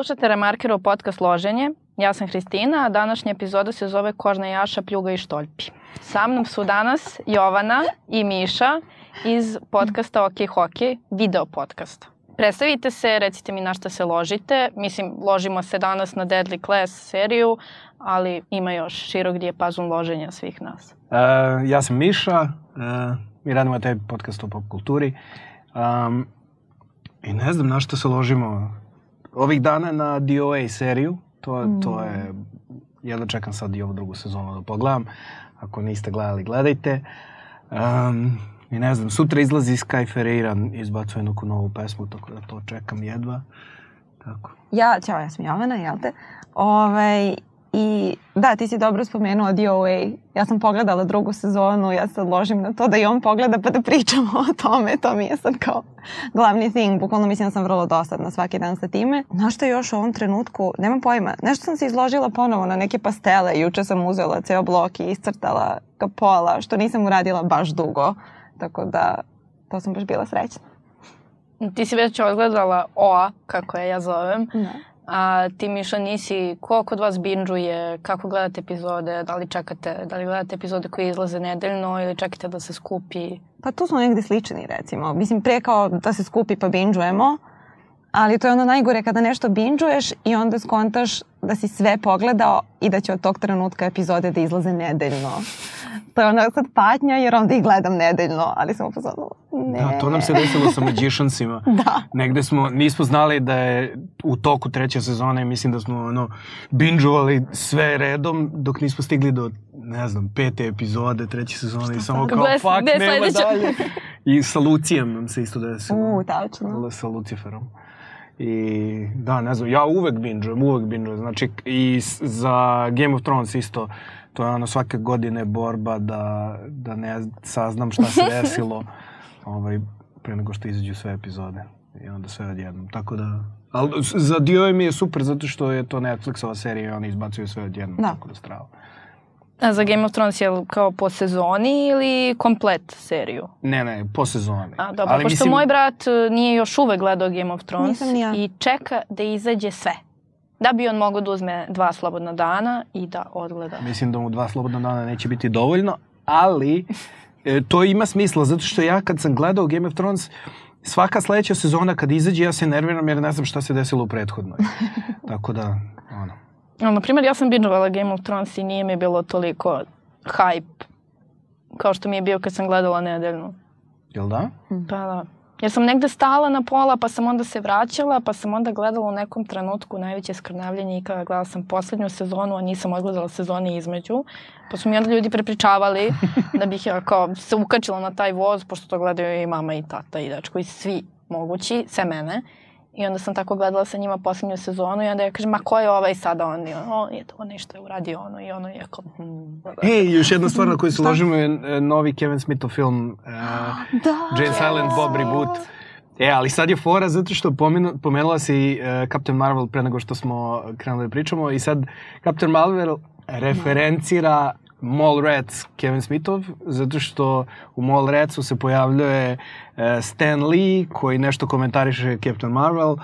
Slušate Remarkerov podcast Loženje. Ja sam Hristina, a današnja epizoda se zove Kožna jaša, pljuga i štoljpi. Sa mnom su danas Jovana i Miša iz podcasta OK Hockey, video podcasta. Predstavite se, recite mi na šta se ložite. Mislim, ložimo se danas na Deadly Class seriju, ali ima još širok dijapazon loženja svih nas. Uh, ja sam Miša, uh, mi radimo taj podcast o pop kulturi. Um, I ne znam na što se ložimo ovih dana na DOA seriju. To, mm. to je, jedno čekam sad i ovu drugu sezonu da pogledam. Ako niste gledali, gledajte. Um, I ne znam, sutra izlazi Sky Ferreira, izbacuje neku novu pesmu, tako da to čekam jedva. Tako. Ja, ćao, ja sam Jovana, jel te? Ove, ovaj, I da, ti si dobro spomenuo DOA. Ja sam pogledala drugu sezonu, ja se odložim na to da i on pogleda pa da pričamo o tome. To mi je sad kao glavni thing. Bukvalno mislim da sam vrlo dosadna svaki dan sa time. Na što još u ovom trenutku, nemam pojma, nešto sam se izložila ponovo na neke pastele. Juče sam uzela ceo blok i iscrtala ga pola, što nisam uradila baš dugo. Tako da, to sam baš bila srećna. Ti si već odgledala OA, kako je ja zovem. Da. A ti Miša nisi, ko kod vas binđuje, kako gledate epizode, da li čekate, da li gledate epizode koje izlaze nedeljno ili čekate da se skupi? Pa tu smo negde slični recimo. Mislim pre kao da se skupi pa binđujemo, ali to je ono najgore kada nešto binđuješ i onda skontaš da si sve pogledao i da će od tog trenutka epizode da izlaze nedeljno. To je ono sad patnja jer onda ih gledam nedeljno, ali sam upozorila. Ne. Da, to nam se desilo sa Magiciansima. da. Negde smo, nismo znali da je u toku treće sezone, mislim da smo ono, binđovali sve redom dok nismo stigli do, ne znam, pete epizode treće sezone i samo kao, Gle, fuck, nema sledeća? dalje. I sa Lucijem nam se isto desilo. U, tačno. Sa Luciferom. I da, ne znam, ja uvek binđujem, uvek binđujem. Znači, i za Game of Thrones isto, to je ono svake godine borba da, da ne saznam šta se desilo ovaj, pre nego što izađu sve epizode. I onda sve odjednom. Tako da... Ali za dio mi je super zato što je to Netflixova serija i oni izbacuju sve odjednom. Da. Tako da strava. A za Game of Thrones je kao po sezoni ili komplet seriju? Ne, ne, po sezoni. A, dobro, Ali pošto mislim... moj brat e, nije još uvek gledao Game of Thrones ja. i čeka da izađe sve. Da bi on mogao da uzme dva slobodna dana i da odgleda. Mislim da mu dva slobodna dana neće biti dovoljno, ali e, to ima smisla, zato što ja kad sam gledao Game of Thrones, svaka sledeća sezona kad izađe ja se nerviram jer ne znam šta se desilo u prethodnoj. Tako da, ono. No, na primjer, ja sam binđovala Game of Thrones i nije mi bilo toliko hype kao što mi je bio kad sam gledala nedeljnu. Jel da? Pa da. Jer sam negde stala na pola, pa sam onda se vraćala, pa sam onda gledala u nekom trenutku najveće skrnavljenje i kada gledala sam poslednju sezonu, a nisam odgledala sezone između. Pa su mi onda ljudi prepričavali da bih ja kao se ukačila na taj voz, pošto to gledaju i mama i tata i dečko i svi mogući, sve mene. I onda sam tako gledala sa njima poslednju sezonu i onda ja kažem, ma ko je ovaj sada on? I on je to nešto je uradio ono i ono je kao... Hmm. Ej, još jedna stvar na koju se ložimo je e, novi Kevin Smithov film uh, da, Jane Silent Bob Reboot. E, ali sad je fora zato što pomenu, pomenula si uh, Captain Marvel pre nego što smo krenuli da pričamo i sad Captain Marvel referencira Mallrats Kevin Smithov, zato što u Mallratsu se pojavljuje uh, Stan Lee koji nešto komentariše Captain Marvel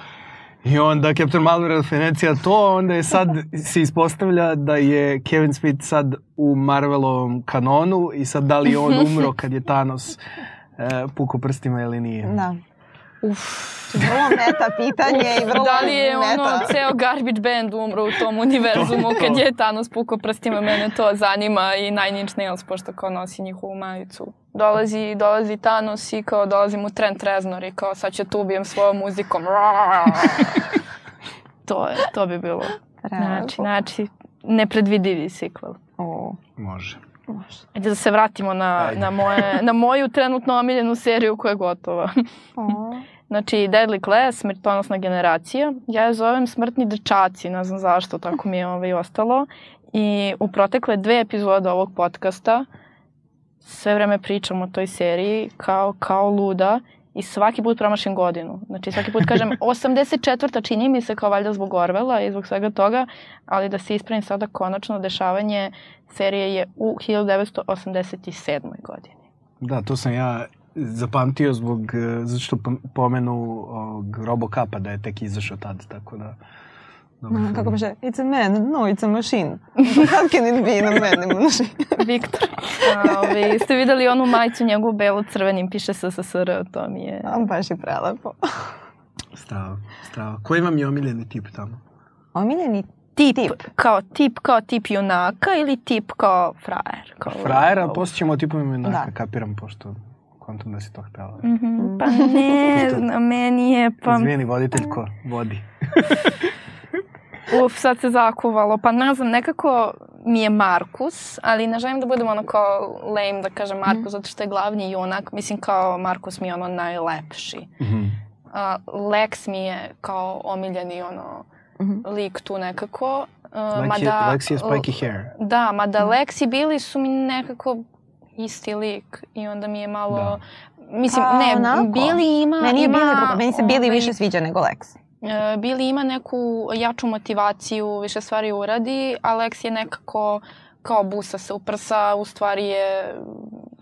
i onda Captain Marvel referencija to, onda je sad se ispostavlja da je Kevin Smith sad u Marvelovom kanonu i sad da li on umro kad je Thanos uh, puko prstima ili nije. Da. Uf. Vrlo meta pitanje i vrlo Da li je meta. ono ceo garbage band umro u tom univerzumu kad je Thanos pukao prstima, mene to zanima i Nine Inch Nails, pošto kao nosi njihovu majicu. Dolazi, dolazi Thanos i kao dolazi mu Trent Reznor i kao sad će tu ubijem svojom muzikom. to je, to bi bilo. Znači, znači, nepredvidivi sequel. O. Može. Može. Ajde da se vratimo na, na, moje, na moju trenutno omiljenu seriju koja je gotova. Znači, Deadly Class, smrtonosna generacija. Ja je zovem smrtni dečaci, ne znam zašto, tako mi je ovaj ostalo. I u protekle dve epizode ovog podcasta sve vreme pričam o toj seriji kao, kao luda i svaki put promašim godinu. Znači svaki put kažem 84. čini mi se kao valjda zbog Orvela i zbog svega toga, ali da se ispravim sada konačno dešavanje serije je u 1987. godini. Da, to sam ja zapamtio zbog, e, zato što pomenu ovog Robocapa da je tek izašao tad, tako da... Dobar no, kako može, it's a man, no, it's a machine. How can it be in a man machine? Viktor. Ovi, ste videli onu majicu njegovu belu crvenim, piše SSSR, to mi je... A, baš je prelepo. strava, strava. Koji vam je omiljeni tip tamo? Omiljeni tip, tip. kao tip kao tip junaka ili tip kao frajer? Kao frajer, a poslije ćemo o tipovima junaka, da. kapiram, pošto kontom da si to htela. Mm -hmm. Pa ne znam, meni je pa... Izvijeni, voditelj ko vodi. Uf, sad se zakuvalo. Pa ne znam, nekako mi je Markus, ali ne želim da budem ono kao lame da kažem Markus, mm. zato što je glavni junak. Mislim kao Markus mi je ono najlepši. Mm -hmm. uh, Lex mi je kao omiljeni ono mm -hmm. lik tu nekako. Uh, Lex, mada, je, Lex je spiky hair. Da, mada mm. Lex i Billy su mi nekako isti lik i onda mi je malo... Da. Mislim, pa, ne, onako. Billy ima... Meni, je ima, Billy, meni se Billy ovaj, više sviđa nego Lex. E, Billy ima neku jaču motivaciju, više stvari uradi, a Lex je nekako kao busa se u prsa, u stvari je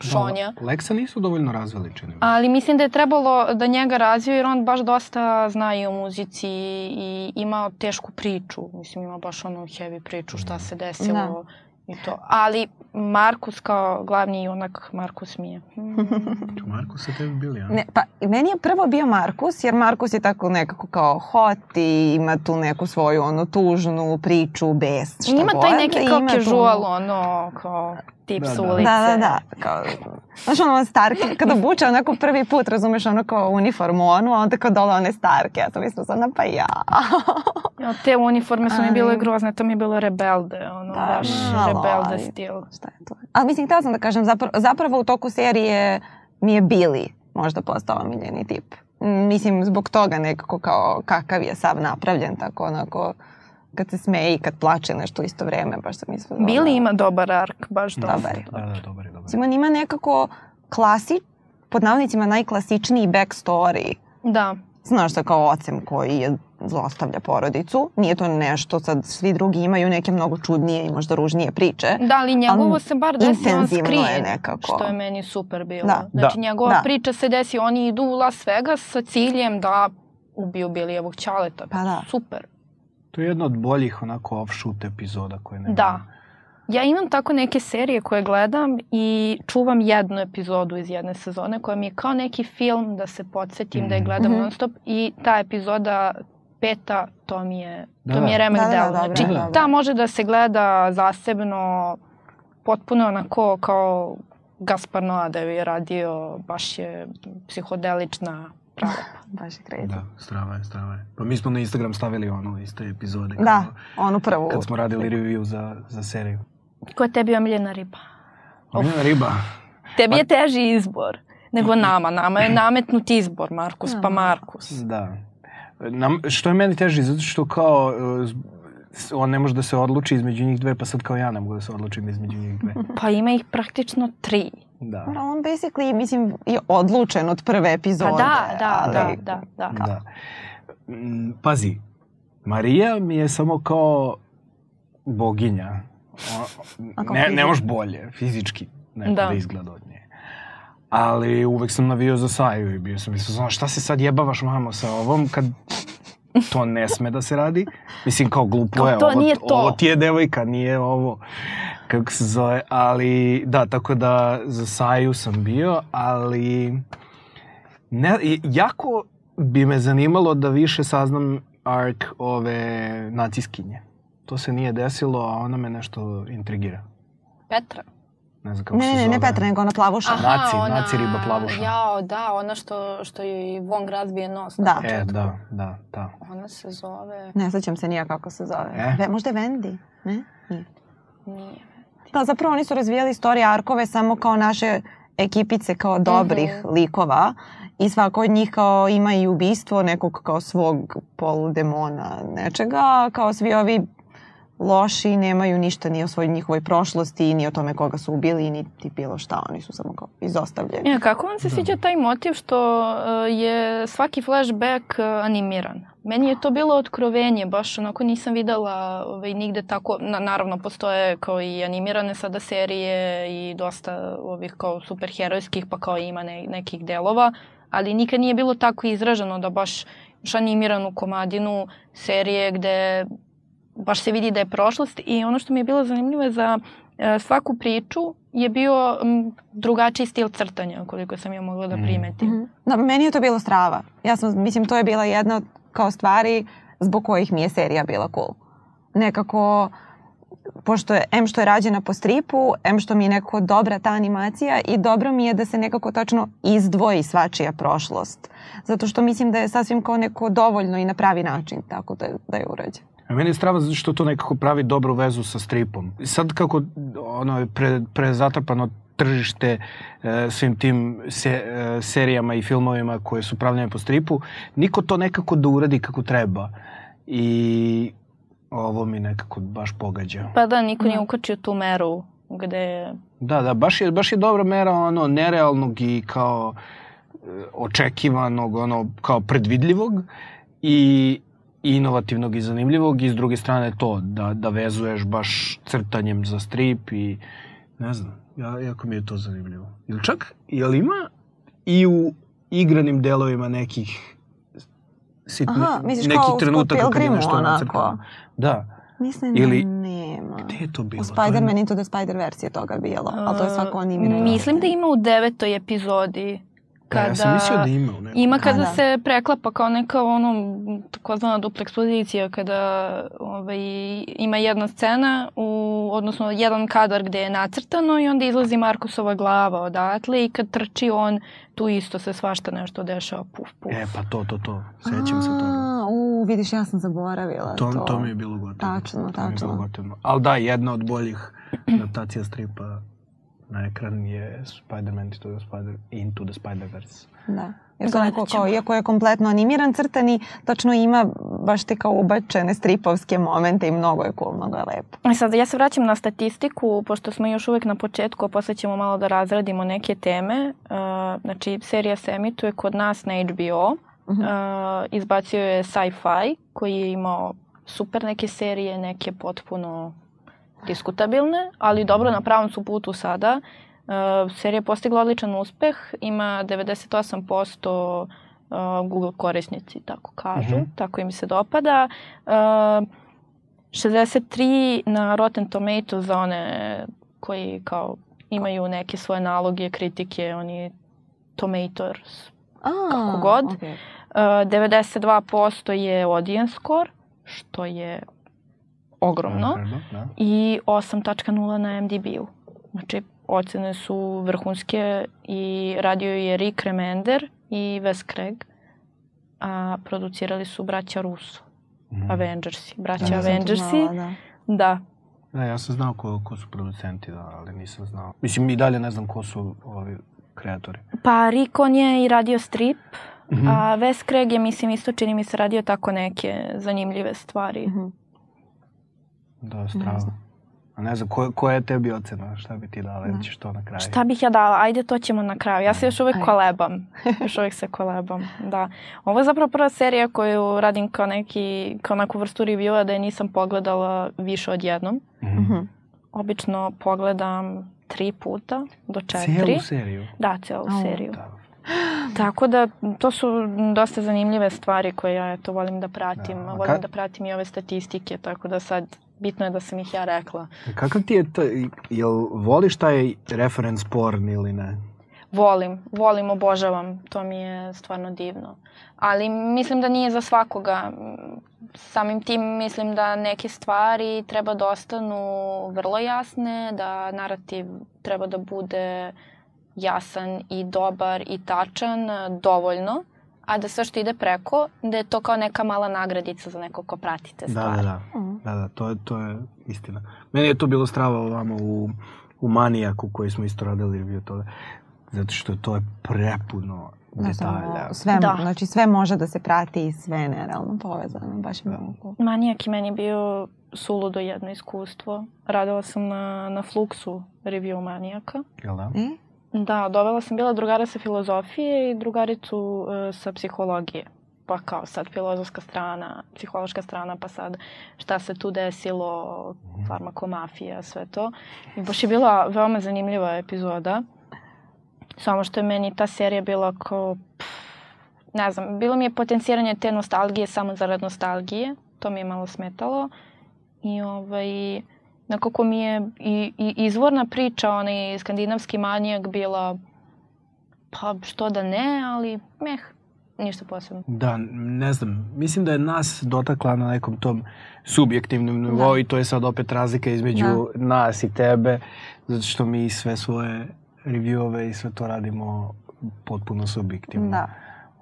šonja. Da, Lexa nisu dovoljno razvili, čini Ali mislim da je trebalo da njega razviju jer on baš dosta zna i o muzici i ima tešku priču. Mislim, ima baš onu heavy priču šta se desilo. Da I to. Ali Markus kao glavni junak, Markus mi je. Mm. Markus je tebi bili, ja? Ne, pa meni je prvo bio Markus, jer Markus je tako nekako kao hot i ima tu neku svoju ono tužnu priču, bes, šta Ima taj neki kao casual, tu... ono, kao tip da, s ulice. Da, da, da. Kao, znaš ono starke, kada obuče onako prvi put, razumeš, ono kao uniformu onu, a onda kao dole one starke. Ja sam mislila sam, pa ja. ja. Te uniforme su mi bile grozne, to mi je bilo rebelde, ono, da, baš malo, rebelde stil. Šta je to? Ali mislim, htela sam da kažem, zapravo, zapravo u toku serije mi je Billy možda postao omiljeni tip. Mislim, zbog toga nekako kao kakav je sav napravljen, tako onako kad se smeje i kad plače nešto isto vreme, baš sam mislila. Bili da... ima dobar ark, baš dobar. Dobar Da, da, dobar je, dobar. Simon ima nekako klasi, pod navodnicima najklasičniji backstory. Da. Znaš da kao ocem koji je zlostavlja porodicu. Nije to nešto, sad svi drugi imaju neke mnogo čudnije i možda ružnije priče. Da, ali njegovo ali se bar desi on skrije, je nekako. što je meni super bilo. Da. Znači da. njegova da. priča se desi, oni idu u Las Vegas sa ciljem da ubiju Bilijevog ćaleta. Pa da. Super. To je jedna od boljih onako offshoot epizoda koje ne Da. Ja imam tako neke serije koje gledam i čuvam jednu epizodu iz jedne sezone koja mi je kao neki film da se podsjetim mm. da je mhm. gledam mm -hmm. non stop i ta epizoda peta, to mi je, da, to mi je da. remek da, delo. Da, da, znači, da, da, ta može da se gleda zasebno, potpuno onako kao Gaspar Noa da je radio, baš je psihodelična prava. Baš je crazy. Da, strava je, strava je. Pa mi smo na Instagram stavili onu iz te epizode. Da, onu prvu. Kad smo radili review za, za seriju. Ko je tebi omiljena riba? Omiljena riba? Tebi je pa- teži izbor nego nama. Nama je nametnut izbor, Markus pa Markus. Da. Nam, što je meni teži, zato što kao on ne može da se odluči između njih dve, pa sad kao ja ne mogu da se odlučim između njih dve. Pa ima ih praktično tri. Da. Pa on basically, mislim, je odlučen od prve epizode. Pa da, da, ali... da, da, da. da. Mm, pazi, Marija mi je samo kao boginja. Ne, ne može bolje, fizički, neko da. da izgleda od nje. Ali uvek sam navio za Saju i bio sam mislio, šta se sad jebavaš mamo sa ovom kad to ne sme da se radi. Mislim, kao glupo kao je, to, ovo, nije to. ovo ti je devojka, nije ovo, kako se zove, ali da, tako da za Saju sam bio, ali ne, jako bi me zanimalo da više saznam ark ove naciskinje. To se nije desilo, a ona me nešto intrigira. Petra? Ne znam kako ne, se ne, zove. Ne, ne Petra, nego ona plavuša. Aha, naci, ona, naci riba plavuša. Jao, da, ona što, što je Wong razbije nos. Da. E, da, da, da. Ona se zove... Ne sećam se nija kako se zove. E? Ve, možda je Wendy, ne? Nije. Nije. Da, zapravo oni su razvijali istorije arkove samo kao naše ekipice kao dobrih mm -hmm. likova i svako od njih kao ima i ubistvo nekog kao svog poludemona nečega, kao svi ovi loši, nemaju ništa ni o svojoj njihovoj prošlosti, ni o tome koga su ubili, niti bilo šta, oni su samo kao izostavljeni. Ja, kako vam se da. sviđa taj motiv što uh, je svaki flashback uh, animiran? Meni je to bilo otkrovenje, baš onako nisam videla ovaj, nigde tako, na, naravno postoje kao i animirane sada serije i dosta ovih kao superherojskih, pa kao ima ne, nekih delova, ali nikad nije bilo tako izraženo da baš animiranu komadinu serije gde baš se vidi da je prošlost i ono što mi je bilo zanimljivo je za e, svaku priču je bio drugačiji stil crtanja, koliko sam ja mogla da mm. primetim. Mm -hmm. Da, meni je to bilo strava. Ja sam, mislim, to je bila jedna od kao stvari zbog kojih mi je serija bila cool. Nekako, pošto je, M što je rađena po stripu, M što mi je nekako dobra ta animacija i dobro mi je da se nekako tačno izdvoji svačija prošlost. Zato što mislim da je sasvim kao neko dovoljno i na pravi način tako da, da je urađen. A meni je strava zato što to nekako pravi dobru vezu sa stripom. Sad kako ono je pre, prezatrpano tržište e, svim tim se, e, serijama i filmovima koje su pravljene po stripu, niko to nekako da uradi kako treba. I ovo mi nekako baš pogađa. Pa da, niko nije da. ukačio tu meru gde... Da, da, baš je, baš je dobra mera ono nerealnog i kao e, očekivanog, ono kao predvidljivog i inovativnog i zanimljivog i s druge strane to, da, da vezuješ baš crtanjem za strip i ne znam, ja, jako mi je to zanimljivo. Ili čak, jel ima i u igranim delovima nekih sitni, Aha, misliš neki kao trenutak kad je nešto nacrtano. Da. Mislim Ili, da nema. Gde je to bilo? U Spider-Man Into the Spider-Verse je toga bilo, ali to je svako animirano. Mislim da ima u devetoj epizodi kada... Ja sam mislio da ima u nekom. Ima kada da. se preklapa kao neka ono, takozvana dupla ekspozicija, kada ovaj, ima jedna scena, u, odnosno jedan kadar gde je nacrtano i onda izlazi Markusova glava odatle i kad trči on, tu isto se svašta nešto dešava, puf, puf. E, pa to, to, to. Sećam se toga. U, vidiš, ja sam zaboravila to. To, to mi je bilo gotovo. Tačno, tačno. Ali da, jedna od boljih adaptacija stripa na ekran je Spider-Man Into the, Spider, Into the Spider-Verse. Da. Jer to neko kao, iako je kompletno animiran crtani, tačno ima baš te kao ubačene stripovske momente i mnogo je cool, mnogo je lepo. I e sad, ja se vraćam na statistiku, pošto smo još uvek na početku, a posle ćemo malo da razradimo neke teme. Uh, znači, serija se emituje kod nas na HBO. Uh -huh. uh, izbacio je Sci-Fi, koji je imao super neke serije, neke potpuno diskutabilne, ali dobro, na pravom su putu sada. Uh, serija je postigla odličan uspeh, ima 98% uh, Google korisnici, tako kažu, mm -hmm. tako im se dopada. Uh, 63 na Rotten Tomatoes za one koji kao imaju neke svoje naloge, kritike, oni Tomatoes, A, kako god. Okay. Uh, 92% je audience score, što je ogromno da. i 8.0 na MDB-u. Znači, ocene su vrhunske i radio je Rick Remender i Wes Craig, a producirali su braća Russo, mm. Avengersi, braća da, Avengersi. da. da. Da, ja sam znao ko, ko su producenti, da, ali nisam znao. Mislim, i dalje ne znam ko su ovi kreatori. Pa Rick, on je i radio strip, mm -hmm. a Wes Craig je, mislim, isto čini mi se radio tako neke zanimljive stvari. Mm -hmm. Da, strava. A ne znam, ko, koja je tebi ocena? Šta bi ti dala? Ili ćeš to na kraju? Šta bih ja dala? Ajde, to ćemo na kraju. Ja se još uvek Ajde. kolebam. još uvek se kolebam, da. Ovo je zapravo prva serija koju radim kao, neki, kao neku vrstu reviewa da je nisam pogledala više od jednom. Mm -hmm. Obično pogledam tri puta do četiri. Cijelu seriju? Da, cijelu oh, seriju. Da. Tako da, to su dosta zanimljive stvari koje ja eto, volim da pratim. Da. Volim ka... da pratim i ove statistike, tako da sad bitno je da sam ih ja rekla. Kakav ti je, to, jel voliš taj reference porn ili ne? Volim, volim, obožavam, to mi je stvarno divno. Ali mislim da nije za svakoga. Samim tim mislim da neke stvari treba da ostanu vrlo jasne, da narativ treba da bude jasan i dobar i tačan dovoljno a da sve što ide preko, da je to kao neka mala nagradica za neko ko prati te stvari. Da, da, da. Mm. da, da to, je, to je istina. Meni je to bilo strava ovamo u, u Manijaku koji smo isto radili review toga. Zato što to je prepuno detalja. Sve, da. Znači sve može da se prati i sve je nerealno povezano. Baš da. mogu. Manijak je meni bio suludo jedno iskustvo. Radila sam na, na Fluxu review Manijaka. Jel da? E? Da, dovela sam bila drugara sa filozofije i drugaricu uh, sa psihologije. Pa kao sad filozofska strana, psihološka strana, pa sad šta se tu desilo, farmakomafija, sve to. I baš je bila veoma zanimljiva epizoda. Samo što je meni ta serija bila kao, pff, ne znam, bilo mi je potencijiranje te nostalgije samo zarad nostalgije. To mi je malo smetalo. I ovaj, nekako mi je i, i izvorna priča, onaj skandinavski manijak bila pa što da ne, ali meh, ništa posebno. Da, ne znam, mislim da je nas dotakla na nekom tom subjektivnom nivou da. i to je sad opet razlika između da. nas i tebe, zato što mi sve svoje reviewove i sve to radimo potpuno subjektivno. Da.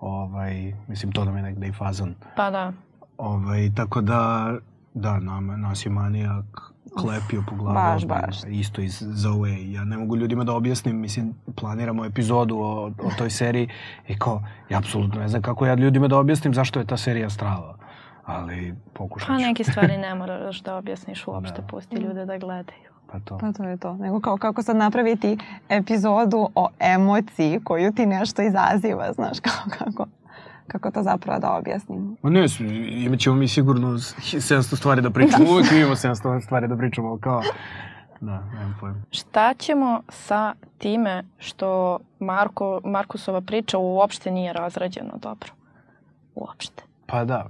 Ovaj, mislim, to nam je negde i fazon. Pa da. Ovaj, tako da, da, nam, nas je manijak klepio po glavu. Baš, baš. Isto iz Zoe. Ja ne mogu ljudima da objasnim, mislim, planiramo epizodu o, o toj seriji i kao, ja apsolutno ne znam kako ja ljudima da objasnim zašto je ta serija strava. Ali pokušat ću. Pa neke stvari ne moraš da objasniš uopšte, da. pusti ljude da gledaju. Pa to. Pa to je to. Nego kao kako sad napraviti epizodu o emociji koju ti nešto izaziva, znaš, kao kako kako to zapravo da objasnim. Ma ne, imat ćemo mi sigurno 700 stvari da pričamo, uvek imamo 700 stvari da pričamo, ali kao... Da, nemam pojma. Šta ćemo sa time što Marko, Markusova priča uopšte nije razrađena dobro? Uopšte. Pa da.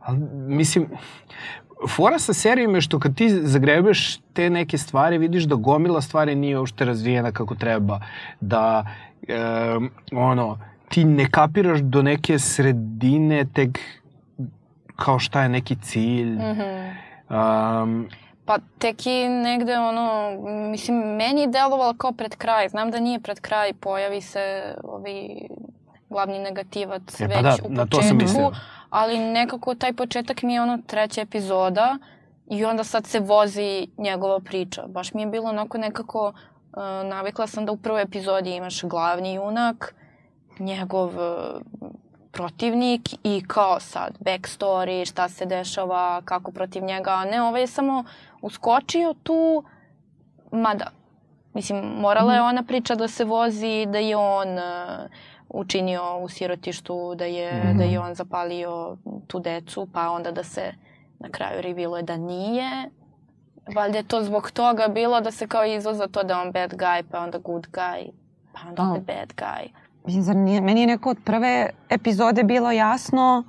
Ali, mislim, fora sa serijom je što kad ti zagrebeš te neke stvari, vidiš da gomila stvari nije uopšte razvijena kako treba. Da, e, ono, ti ne kapiraš do neke sredine tek kao šta je neki cilj. Mm -hmm. um, Pa tek i negde ono, mislim, meni je delovalo kao pred kraj. Znam da nije pred kraj, pojavi se ovi glavni negativac e, pa već da, u početku. Na to sam mislio. Ali nekako taj početak mi je ono treća epizoda i onda sad se vozi njegova priča. Baš mi je bilo onako nekako, uh, navikla sam da u prvoj epizodi imaš glavni junak, njegov uh, protivnik i kao sad backstory, šta se dešava, kako protiv njega, a ne, ovaj je samo uskočio tu, mada, mislim, morala je mhm. ona priča da se vozi, da je on uh, učinio u sirotištu, da je, mm -hmm. da je on zapalio tu decu, pa onda da se na kraju reviluje da nije. Valjda je to zbog toga bilo da se kao izvoza to da on bad guy, pa onda good guy, pa onda oh. bad guy. Mislim, zar nije, meni je neko od prve epizode bilo jasno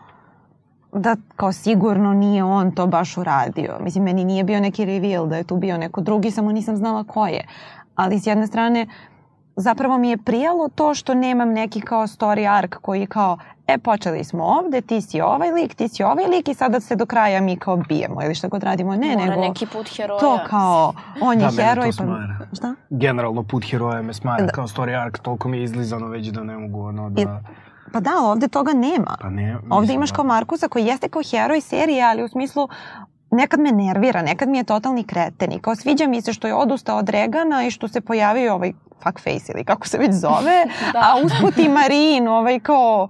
da kao sigurno nije on to baš uradio. Mislim, meni nije bio neki reveal da je tu bio neko drugi, samo nisam znala ko je. Ali s jedne strane, zapravo mi je prijalo to što nemam neki kao story arc koji je kao, e, počeli smo ovde, ti si ovaj lik, ti si ovaj lik i sada se do kraja mi kao bijemo ili šta god radimo. Ne, Mora nego... neki put heroja. To kao, on je da, heroj. Pa... Šta? Generalno put heroja me smara da. kao story arc, toliko mi je izlizano već da ne mogu ono da... I... Pa da, ovde toga nema. Pa ne, mislim, ovde imaš da. kao Markusa koji jeste kao heroj serije, ali u smislu nekad me nervira, nekad mi je totalni kreten i kao sviđa mi se što je odustao od Regana i što se pojavio ovaj fuckface ili kako se već zove, da. a usput i Marin, ovaj kao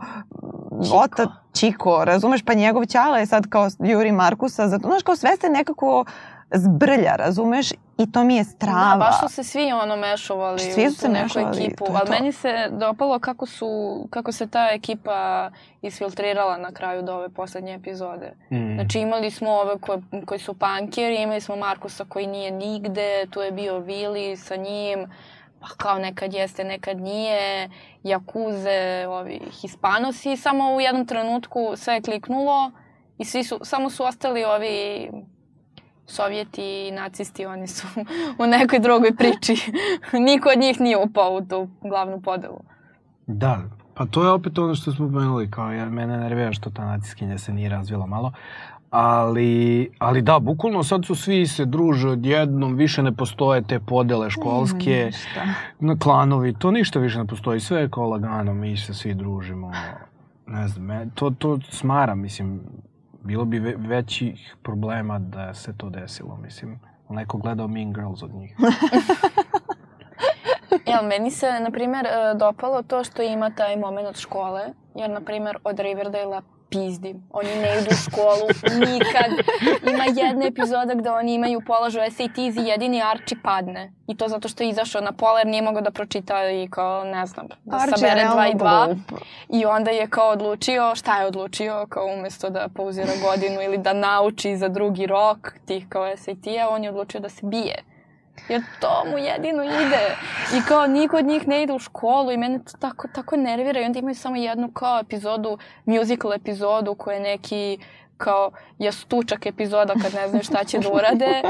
Čiko. Ota Čiko, razumeš, pa njegov ćala je sad kao Juri Markusa, zato, znaš, kao sve se nekako zbrlja, razumeš, i to mi je strava. Da, baš su se svi ono mešovali svi su se neku ekipu, to ali to. meni se dopalo kako su, kako se ta ekipa isfiltrirala na kraju do ove poslednje epizode. Mm. Znači imali smo ove koje, koji su punkeri, imali smo Markusa koji nije nigde, tu je bio Vili sa njim, pa kao nekad jeste, nekad nije, Jakuze, ovi Hispanosi, samo u jednom trenutku sve je kliknulo i svi su, samo su ostali ovi Sovjeti i nacisti, oni su u nekoj drugoj priči. Niko od njih nije upao u tu glavnu podelu. Da, pa to je opet ono što smo pomenuli, kao ja, mene nervira što ta naciskinja se nije razvila malo, Ali, ali da, bukvalno sad su svi se druže odjednom, više ne postoje te podele školske, na klanovi, to ništa više ne postoji, sve je kao lagano, mi se svi družimo, ne znam, me, to, to smara, mislim, bilo bi ve, većih problema da se to desilo, mislim, neko gledao Mean Girls od njih. Jel, meni se, na primjer, e, dopalo to što ima taj moment od škole, jer, na primjer, od Riverdale-a pizdim. Oni ne idu u školu nikad. Ima jedna epizoda gde oni imaju polažu SATs i jedini Archie padne. I to zato što je izašao na pola jer nije mogao da pročita i kao, ne znam, da Archie sabere 2 i 2. I onda je kao odlučio, šta je odlučio, kao umesto da pauzira godinu ili da nauči za drugi rok tih kao SAT-a, on je odlučio da se bije. Jer to mu jedino ide. I kao niko od njih ne ide u školu i mene to tako, tako nervira. I onda imaju samo jednu kao epizodu, musical epizodu koja je neki kao je stučak epizoda kad ne znaju šta će da urade.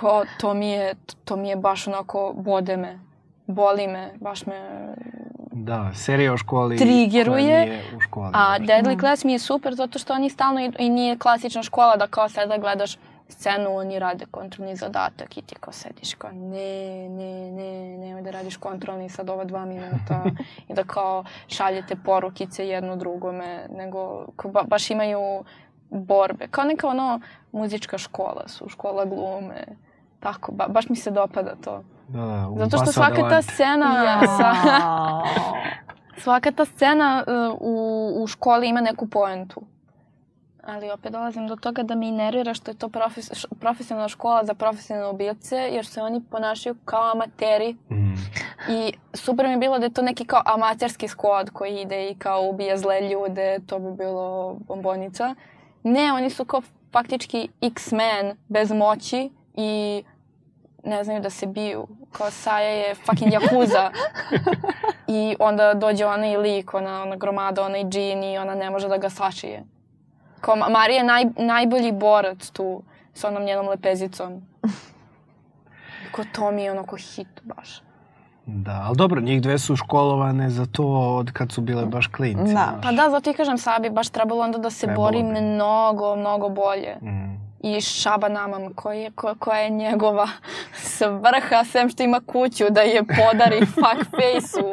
Kao, to mi je, to mi je baš onako, bode me, boli me, baš me Da, serija o školi trigeruje. u školi. A Deadly Class mi je super zato što oni stalno i, i nije klasična škola da kao sada gledaš scenu, oni rade kontrolni zadatak i ti kao sediš kao ne, ne, ne, nemoj da radiš kontrolni sad ova dva minuta i da kao šaljete porukice jedno drugome, nego kao ba, baš imaju borbe. Kao neka ono muzička škola su, škola glume. Tako, ba, baš mi se dopada to. Da, da, Zato što svaka ta scena sa, svaka ta scena uh, u, u školi ima neku poentu. Ali opet dolazim do toga da me nervira što je to profes, profesionalna škola za profesionalne ubijace, jer se oni ponašaju kao amateri. Mm. I super mi je bilo da je to neki kao amaterski skod koji ide i kao ubija zle ljude, to bi bilo bombonica. Ne, oni su kao faktički X-Men bez moći i ne znaju da se biju. Kao Saja je fucking Yakuza. I onda dođe onaj lik, ona, ona gromada, onaj džin i ona ne može da ga sašije. Kao Ma- Marija je naj, najbolji borac tu sa onom njenom lepezicom. Ko to mi je onako hit baš. Da, ali dobro, njih dve su školovane za to od kad su bile baš klinci. Da. znaš. Pa da, zato i kažem Sabi, baš trebalo onda da se Trebalo bori bi. mnogo, mnogo bolje. Mm. I Šaba Namam, koji je, ko, koja je njegova svrha, sem što ima kuću, da je podari fuck face-u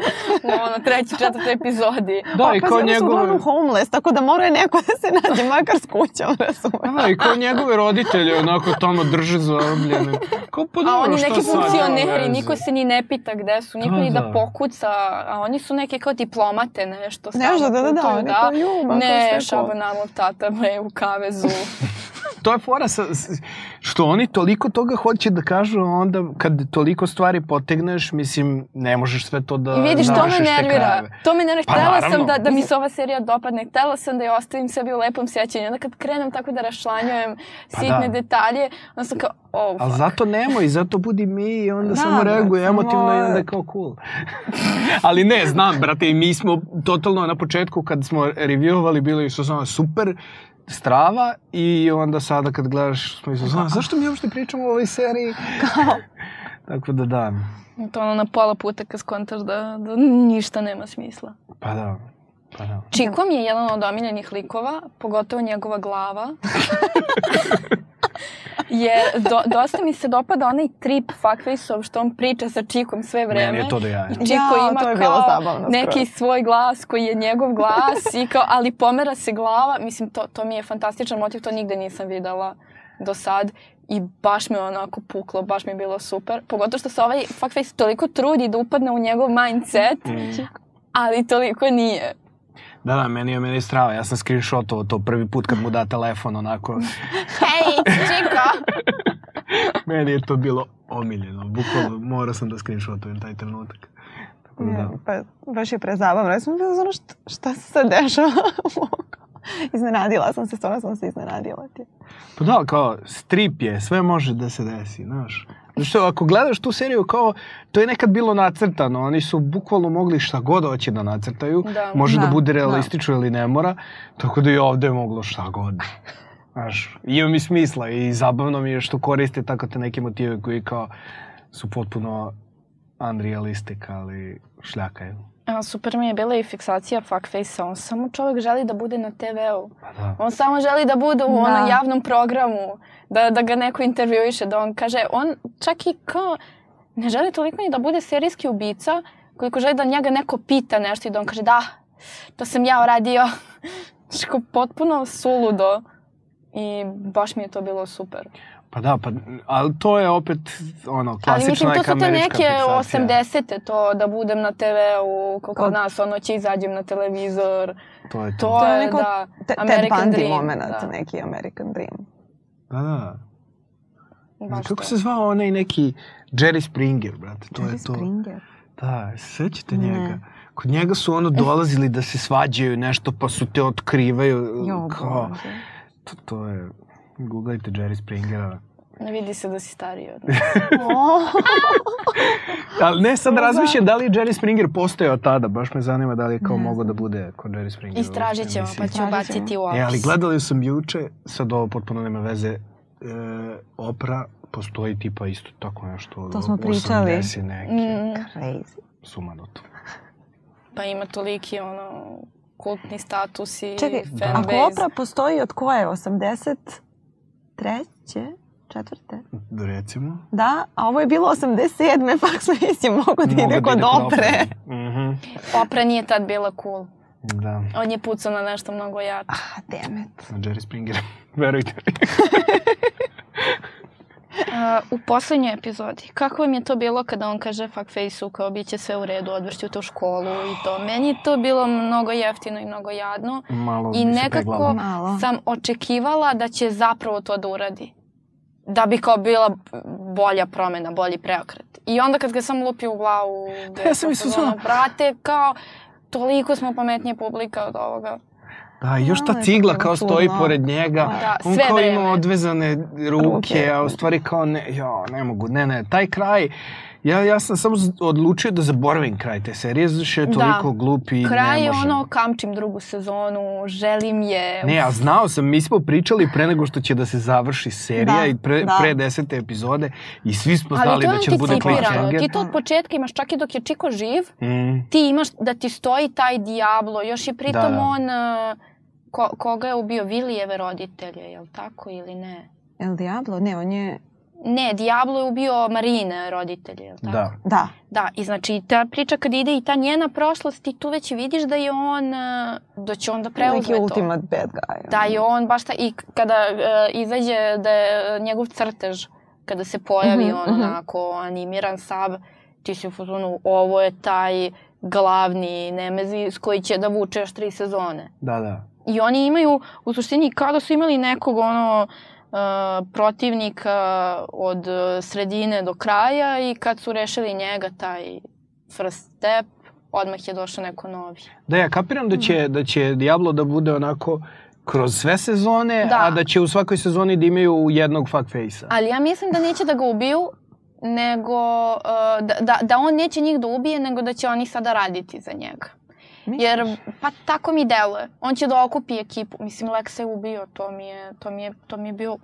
u ono treći, četvrtoj epizodi. Da, i pa kao oni su uglavnom njegove... homeless, tako da mora neko da se nađe makar s kućom, razumeš? Da, i kao njegove roditelje onako tamo drže zarobljene. Kao pa A dobro, oni šta neki funkcioneri, niko se ni ne pita gde su, niko Da, ni da da. pokuca, a oni su neke kao diplomate, nešto. Nešto, stalno da, da, da, putuju, oni kao, ju, ma, kao Ne, sve Šaba ko- Namam, To je fora sa, što oni toliko toga hoće da kažu, onda kad toliko stvari potegneš, mislim, ne možeš sve to da I vidiš, to me nervira. To me nervira. Pa Htela naravno. sam da, da mi se ova serija dopadne. Htela sam da je ostavim sebi u lepom sjećanju. Onda kad krenem tako da rašlanjujem Pa sitne da. detalje, onda sam kao, oh, Ali fuck. zato nemoj, zato budi mi i onda Da, samo reaguje brate, emotivno i samo- onda kao cool. Ali ne, znam, brate, i mi smo totalno na početku kad smo reviewovali bili su samo super strava i onda sada kad gledaš smo i samo, zašto mi uopšte pričamo o ovoj seriji? Tako da da, To ono na pola puta kad skontaš da, da ništa nema smisla. pa da, pa da. Čiko mi je jedan od omiljenih likova, pogotovo njegova glava. Jer do, dosta mi se dopada onaj trip fuckface-ov što on priča sa Čikom sve vreme. Meni je to da ja. I Čiko Jao, ima to je bilo kao zabavno neki skroz. svoj glas koji je njegov glas, i kao, ali pomera se glava. Mislim, to, to mi je fantastičan motiv, to nigde nisam videla do sad. I baš me onako puklo, baš mi je bilo super. Pogotovo što se ovaj fuckface toliko trudi da upadne u njegov mindset, Mm. ali toliko nije. Da, da, meni je, meni je strava. Ja sam screenshotovao to prvi put kad mu da telefon onako. Hej, Čiko! meni je to bilo omiljeno. Bukvalno morao sam da screenshotujem taj trenutak. Tako da, da. Ja, pa baš je prezabavno. Ja sam bila ono šta, šta se sad dešava? iznenadila sam se, stvarno sam se iznenadila ti. Pa da, kao strip je, sve može da se desi, znaš. Što ako gledaš tu seriju kao, to je nekad bilo nacrtano, oni su bukvalno mogli šta god hoće da nacrtaju, Da. može da, Da, bude realistično ili ne mora, tako da i ovde je moglo šta god. Znaš, ima mi smisla i zabavno mi je što koriste tako te neke motive koji kao su potpuno unrealistic, ali šljakaju. A, super mi je bila i fiksacija fuckface-a. On samo čovjek želi da bude na TV-u. Pa da. On samo želi da bude u Da. onom javnom programu, da, da ga neko intervjuiše, da on kaže, on čak i kao, ne želi toliko ni da bude serijski ubica, koliko želi da njega neko pita nešto i da on kaže, da, to sam ja uradio. Znači, kao potpuno suludo. I baš mi je to bilo super. Pa da, pa, ali to je opet ono, Ali klasična mislim, to neka su te američka neke fiksacija. 80-te, to da budem na TV-u, kako kod Kod- nas, ono će izađem na televizor. To je to. To, To je je, neko da, Te, Ted American Bundy Dream. moment, da. neki American Dream. Da, da. Baš Kako to. se zvao onaj neki Jerry Springer, brate? To Jerry je to. Springer. Da, sećate Ne. njega? Kod njega su ono dolazili da se svađaju nešto, pa su te otkrivaju. Jo, kao, to, to je... Googlajte Jerry Springera. Ne vidi se da si stariji od Ali ne, sad razmišljam da li je Jerry Springer postojao tada, baš me zanima da li je kao mogao da bude kod Jerry Springer. Istražit ćemo, pa ću baciti u opis. E, ali gledali sam juče, sad ovo potpuno nema veze, e, opera postoji tipa isto tako nešto. To smo pričali. 80 neki. Mm. Crazy. Sumanuto. Pa ima toliki ono kultni status i Čekaj, ako opera postoji od koje? 83. Četvrte? Recimo. Da, a ovo je bilo 87. Pa smo mislim mogo da ide kod opre. Mm -hmm. Nije tad bila cool. Da. On je pucao na nešto mnogo jače. Ah, damn it. Na Jerry Springer. Verujte mi. Uh, u poslednjoj epizodi, kako vam je to bilo kada on kaže fuckface-u kao bit će sve u redu, odvršću te u školu i to. Meni je to bilo mnogo jeftino i mnogo jadno. Malo I nekako sam očekivala da će zapravo to da uradi. Da bi kao bila bolja promena, bolji preokret. I onda kad ga sam lupio u glavu, ja sam mislila, brate, kao toliko smo pametnije publika od ovoga. Da, još ta cigla kao stoji pored njega. Da, on kao vreme. ima odvezane ruke, ruke, a u stvari kao ne, ja, ne mogu, ne, ne, taj kraj, ja, ja sam samo odlučio da zaboravim kraj te serije, zato što je da. toliko da. glup i kraj ne može. je ono, kamčim drugu sezonu, želim je... Ne, a znao sam, mi smo pričali pre nego što će da se završi serija da, i pre, da. pre desete epizode i svi smo znali da će da bude cliffhanger. Ti to od početka imaš, čak i dok je Čiko živ, mm. ti imaš da ti stoji taj Diablo, još je pritom da, da. on... Uh, ko, koga je ubio Vilijeve roditelje, je li tako ili ne? El Diablo? Ne, on je... Ne, Diablo je ubio Marine roditelje, je li tako? Da. Da. Da, i znači ta priča kad ide i ta njena prošlost i tu već vidiš da je on, da će on da preuzme Neki to. ultimate bad guy. Da je on baš ta, i kada uh, izađe da je njegov crtež, kada se pojavi mm -hmm, on mm -hmm. onako animiran sav, ti si u fotonu, ovo je taj glavni nemezis koji će da vuče još tri sezone. Da, da. I oni imaju, u suštini, kao da su imali nekog ono, uh, protivnika od sredine do kraja i kad su rešili njega, taj first step, odmah je došao neko novi. Da, ja kapiram da će, da će Diablo da bude onako kroz sve sezone, da. a da će u svakoj sezoni da imaju jednog fuckface-a. Ali ja mislim da neće da ga ubiju, nego uh, da, da, da on neće njih da ubije, nego da će oni sada raditi za njega. Misliš? Jer, pa tako mi deluje. On će da okupi ekipu. Mislim, Lex je ubio, to mi je, to mi je, to mi je bio...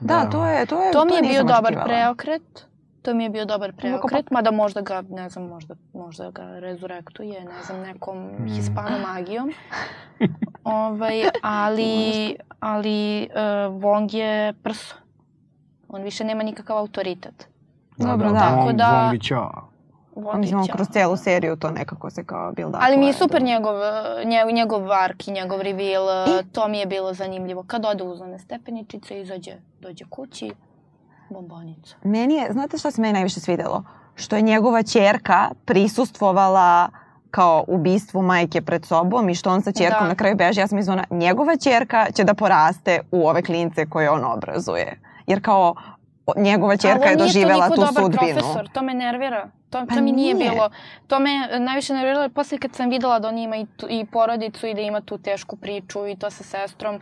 Da, da, to je, to je, to mi je bio dobar preokret. To mi je bio dobar preokret, mada možda ga, ne znam, možda, možda ga rezurektuje, ne znam, nekom mm. hispanom magijom. ovaj, ali, ali uh, Wong je prso. On više nema nikakav autoritet. Dobro, da. Tako da... Wong čao. Vodića. Mislim, kroz celu seriju to nekako se kao build up. Ali mi je super njegov, njegov, njegov ark i njegov reveal. I? To mi je bilo zanimljivo. Kad ode uz one stepeničice, izađe, dođe kući, bombonica. Meni je, znate šta se meni najviše svidelo? Što je njegova čerka prisustvovala kao ubistvu majke pred sobom i što on sa čerkom da. na kraju beže. Ja sam izvona, njegova čerka će da poraste u ove klince koje on obrazuje. Jer kao njegova čerka je doživela tu sudbinu. Ali nije profesor, to me nervira. To, pa to mi nije, nije bilo. To me najviše nerviralo posle kad sam videla da on ima i, tu, i porodicu i da ima tu tešku priču i to sa sestrom.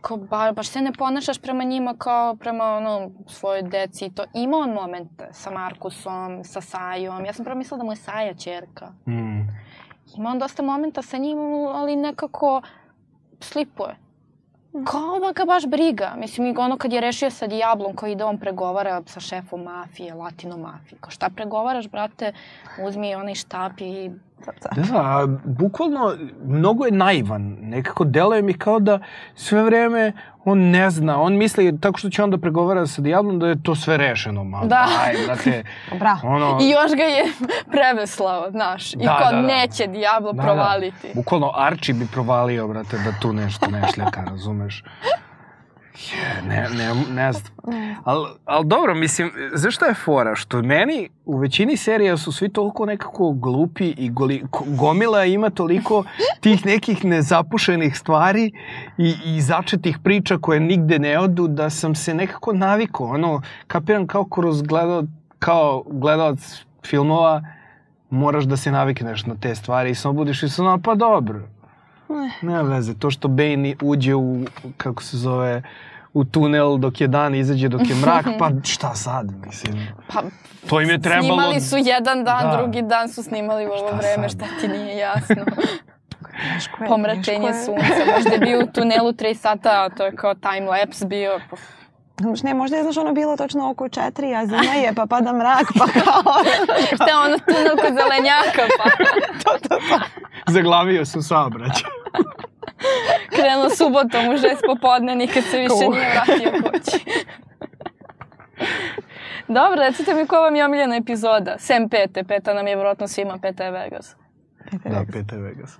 Kao, ba, baš se ne ponašaš prema njima kao prema ono, svojoj deci. To ima on momente sa Markusom, sa Sajom. Ja sam prvo mislila da mu je Saja čerka. Mm. Ima on dosta momenta sa njim, ali nekako slipuje. Kao ga baš briga. Mislim, ono kad je rešio sa Diablom koji ide on pregovara sa šefom mafije, latino mafije. Kao šta pregovaraš, brate, uzmi onaj štap i Da, bukvalno mnogo je naivan. Nekako deluje mi kao da sve vreme on ne zna. On misli tako što će onda pregovara sa Diablom da je to sve rešeno. Ma, da. Daj, brate. Bra. Ono... I još ga je preveslao, znaš. Da, I kao da, da. neće Diablo da, provaliti. Da. Bukvalno Archie bi provalio, brate, da tu nešto ne šljaka, Ne, ne, ne znam. Ali al dobro, mislim, zašto je fora? Što meni u većini serija su svi toliko nekako glupi i goli, gomila ima toliko tih nekih nezapušenih stvari i, i začetih priča koje nigde ne odu da sam se nekako navikao. Ono, kapiram kao kroz gledao, kao gledalac filmova moraš da se navikneš na te stvari i samo budiš i sam, pa dobro. Nema veze, to što Bane uđe u, kako se zove, u tunel dok je dan, izađe dok je mrak, pa šta sad, mislim. Pa, to im je trebalo... Snimali su jedan dan, da. drugi dan su snimali u ovo šta vreme, sad? šta ti nije jasno. Pomračenje sunca, možda je bio u tunelu 3 sata, to je kao time lapse bio. Ne, možda je, znaš, ono bilo točno oko četiri, a zima je, pa pada mrak, pa kao... Šta je ono tunel kod zelenjaka, pa... to, to, to. Zaglavio su saobraćaj. Krenuo subotom u šest popodne, nikad se više nije vratio kući. Dobro, recite mi koja vam je omiljena epizoda? Sem pete, peta nam je vjerojatno svima, peta je Vegas. Peta da, peta je Vegas.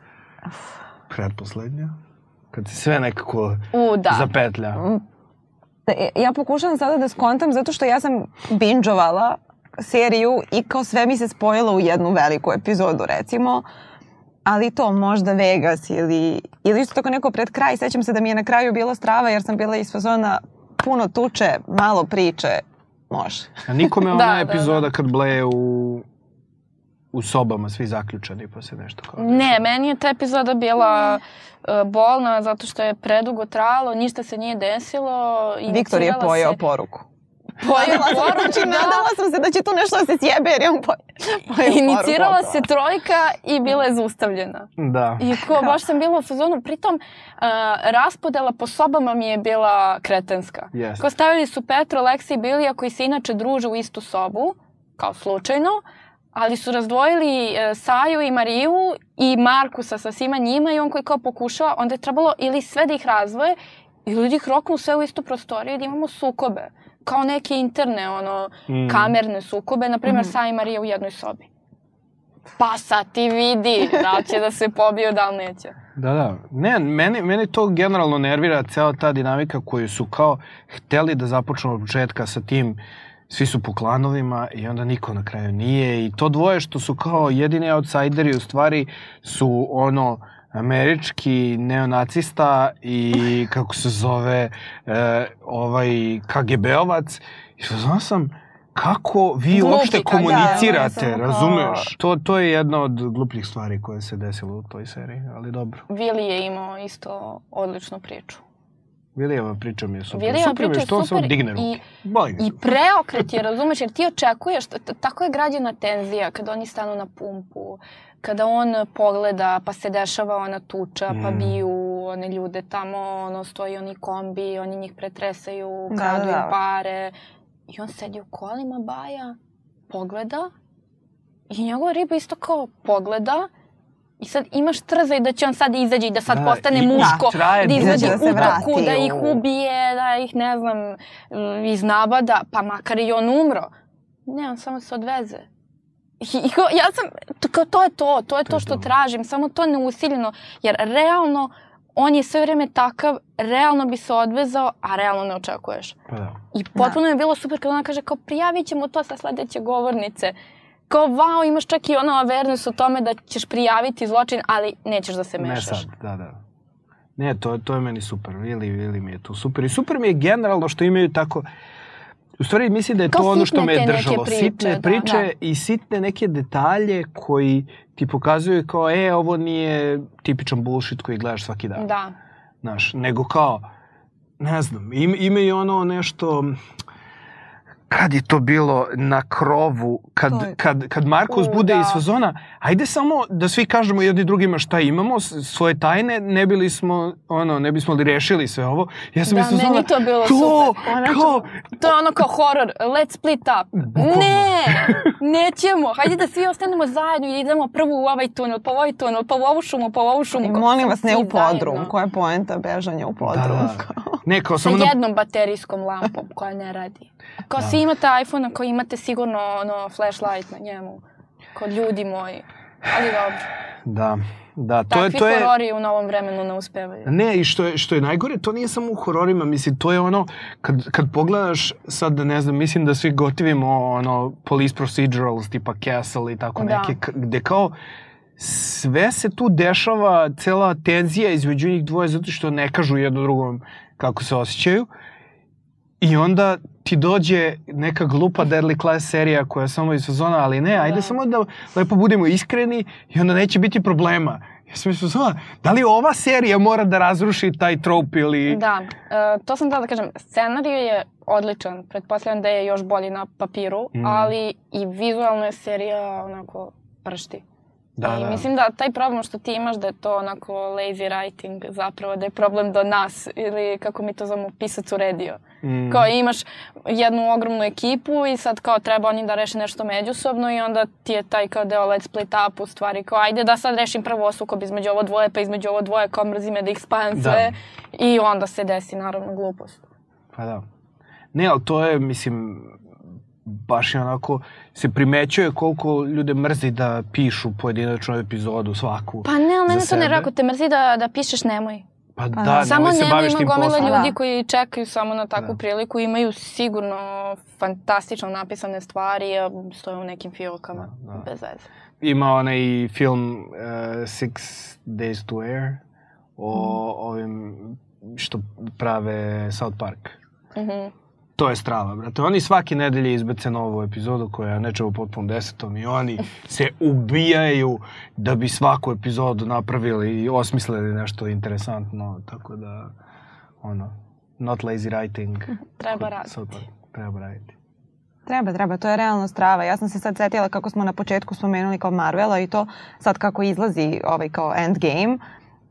Predposlednja. Kad se sve nekako U, da. zapetlja. Mm. Ja pokušavam sada da skontam zato što ja sam binđovala seriju i kao sve mi se spojilo u jednu veliku epizodu recimo. Ali to možda Vegas ili, ili isto tako neko pred kraj. Sećam se da mi je na kraju bila strava jer sam bila iz fazona puno tuče, malo priče, može. A nikome ona da, da, epizoda da, da. kad bleje u u sobama svi zaključani pa se nešto kao... Ne, meni je ta epizoda bila bolna zato što je predugo trajalo, ništa se nije desilo. Viktor je pojao se... poruku. Pojela poruku, znači, da. nadala sam se da će tu nešto da se sjebe jer je on pojao Inicirala se trojka i bila je zaustavljena. Da. I ko, baš sam bila u fazonu. Pritom, uh, raspodela po sobama mi je bila kretenska. Yes. Ko stavili su Petro, Leksa i Bilija koji se inače druže u istu sobu, kao slučajno, ali su razdvojili e, Saju i Mariju i Markusa sa svima njima i on koji kao pokušava, onda je trebalo ili sve da ih razvoje ili da ih roknu sve u istu prostoriju i da imamo sukobe. Kao neke interne, ono, mm. kamerne sukobe, na primjer mm. Saja i Marija u jednoj sobi. Pa sad ti vidi da će da se pobiju, da li neće. Da, da. Ne, meni, meni to generalno nervira cela ta dinamika koju su kao hteli da započnu od početka sa tim uh, svi su po klanovima i onda niko na kraju nije i to dvoje što su kao jedini outsideri u stvari su ono američki neonacista i kako se zove e, ovaj KGB-ovac i znao sam kako vi Glupi, uopšte komunicirate, ja, razumeš? To, to je jedna od glupljih stvari koje se desilo u toj seriji, ali dobro. Vili je imao isto odličnu priču. Vilijeva priča mi je super. Vilijeva super priča je što super. digne I, I preokret je, razumeš, jer ti očekuješ, tako je građena tenzija kada oni stanu na pumpu, kada on pogleda pa se dešava ona tuča, pa mm. biju one ljude tamo, ono, stoji oni kombi, oni njih pretresaju, da, kradu da, da. pare. I on sedi u kolima baja, pogleda i njegova riba isto kao pogleda I sad imaš trzaj da će on sad izađe i da sad da, postane i, muško, da, traje, da izađe da u toku, da ih ubije, da ih, ne znam, iznabada, pa makar i on umro. Ne, on samo se odveze. I, i ja sam, to, to je to, to je to, to što to. tražim, samo to neusiljeno, jer realno on je sve vreme takav, realno bi se odvezao, a realno ne očekuješ. Pa da. I potpuno da. je bilo super kad ona kaže kao prijavit ćemo to sa sledeće govornice kao wow, imaš čak i ono awareness o tome da ćeš prijaviti zločin, ali nećeš da se mešaš. Ne sad, da, da. Ne, to, to je meni super. Vili, Vili mi je tu super. I super mi je generalno što imaju tako... U stvari mislim da je Kao to ono što me je držalo. Priče, sitne da, priče da. i sitne neke detalje koji ti pokazuju kao, e, ovo nije tipičan bullshit koji gledaš svaki dan. Da. Znaš, nego kao, ne znam, im, imaju ono nešto kad je to bilo na krovu, kad, je... kad, kad Markus bude da. iz fazona, ajde samo da svi kažemo jedni drugima šta imamo, svoje tajne, ne bili smo, ono, ne bismo li rešili sve ovo. Ja sam da, iz fazona, meni to bilo to, super. Kao, to je ono kao horor, let's split up. Bukvalno. Ne, nećemo, hajde da svi ostanemo zajedno i idemo prvo u ovaj tunel, pa u ovaj tunel, pa u ovu šumu, pa u ovu šumu. I molim vas, ne u podrum, zajedno. koja je poenta bežanja u podrum. Da. Ne, kao samo Sa jednom baterijskom lampom koja ne radi. Kao da. svi imate iPhone, kao imate sigurno ono, flashlight na njemu. Kao ljudi moji. Ali dobro. Da. Da, to Takvi je, to je... horori u novom vremenu ne uspevaju. Ne, i što je, što je najgore, to nije samo u hororima, mislim, to je ono, kad, kad pogledaš, sad, ne znam, mislim da svi gotivimo, ono, police procedurals, tipa Castle i tako da. neke, gde kao, sve se tu dešava, cela tenzija između njih dvoje, zato što ne kažu jedno drugom kako se osjećaju. I onda ti dođe neka glupa Deadly Class serija koja je samo iz sezona, ali ne, ajde da. samo da lepo budemo iskreni i onda neće biti problema. Ja sam mislio, da li ova serija mora da razruši taj trop ili... Da, uh, to sam da da kažem. Scenarij je odličan. Pretpostavljam da je još bolji na papiru, mm. ali i vizualno je serija onako pršti. Da, I da. mislim da taj problem što ti imaš da je to onako lazy writing zapravo, da je problem do nas ili kako mi to zovemo pisac uredio. Mm. Kao imaš jednu ogromnu ekipu i sad kao treba oni da reše nešto međusobno i onda ti je taj kao deo let's split up u stvari kao ajde da sad rešim prvo sukob između ovo dvoje pa između ovo dvoje kao mrzi me da ih spajam da. sve i onda se desi naravno glupost. Pa da. Ne, ali to je, mislim, baš je onako, se primećuje koliko ljude mrzi da pišu pojedinačnu epizodu svaku Pa ne, ali mene to ne ako te mrzi da, da pišeš, nemoj. Pa da, da samo se baviš tim poslom. Samo ljudi da. koji čekaju samo na takvu da. priliku, imaju sigurno fantastično napisane stvari, a stoje u nekim filkama, da, da. bez veze. Ima onaj film uh, Six Days to Air o mm. ovim što prave South Park. Mhm. Mm to je strava, brate. Oni svake nedelje izbace novu epizodu koja je nečevo potpuno desetom i oni se ubijaju da bi svaku epizodu napravili i osmislili nešto interesantno, tako da, ono, not lazy writing. Treba raditi. Super, treba raditi. Treba, treba, to je realno strava. Ja sam se sad setila kako smo na početku spomenuli kao Marvela i to sad kako izlazi ovaj kao Endgame.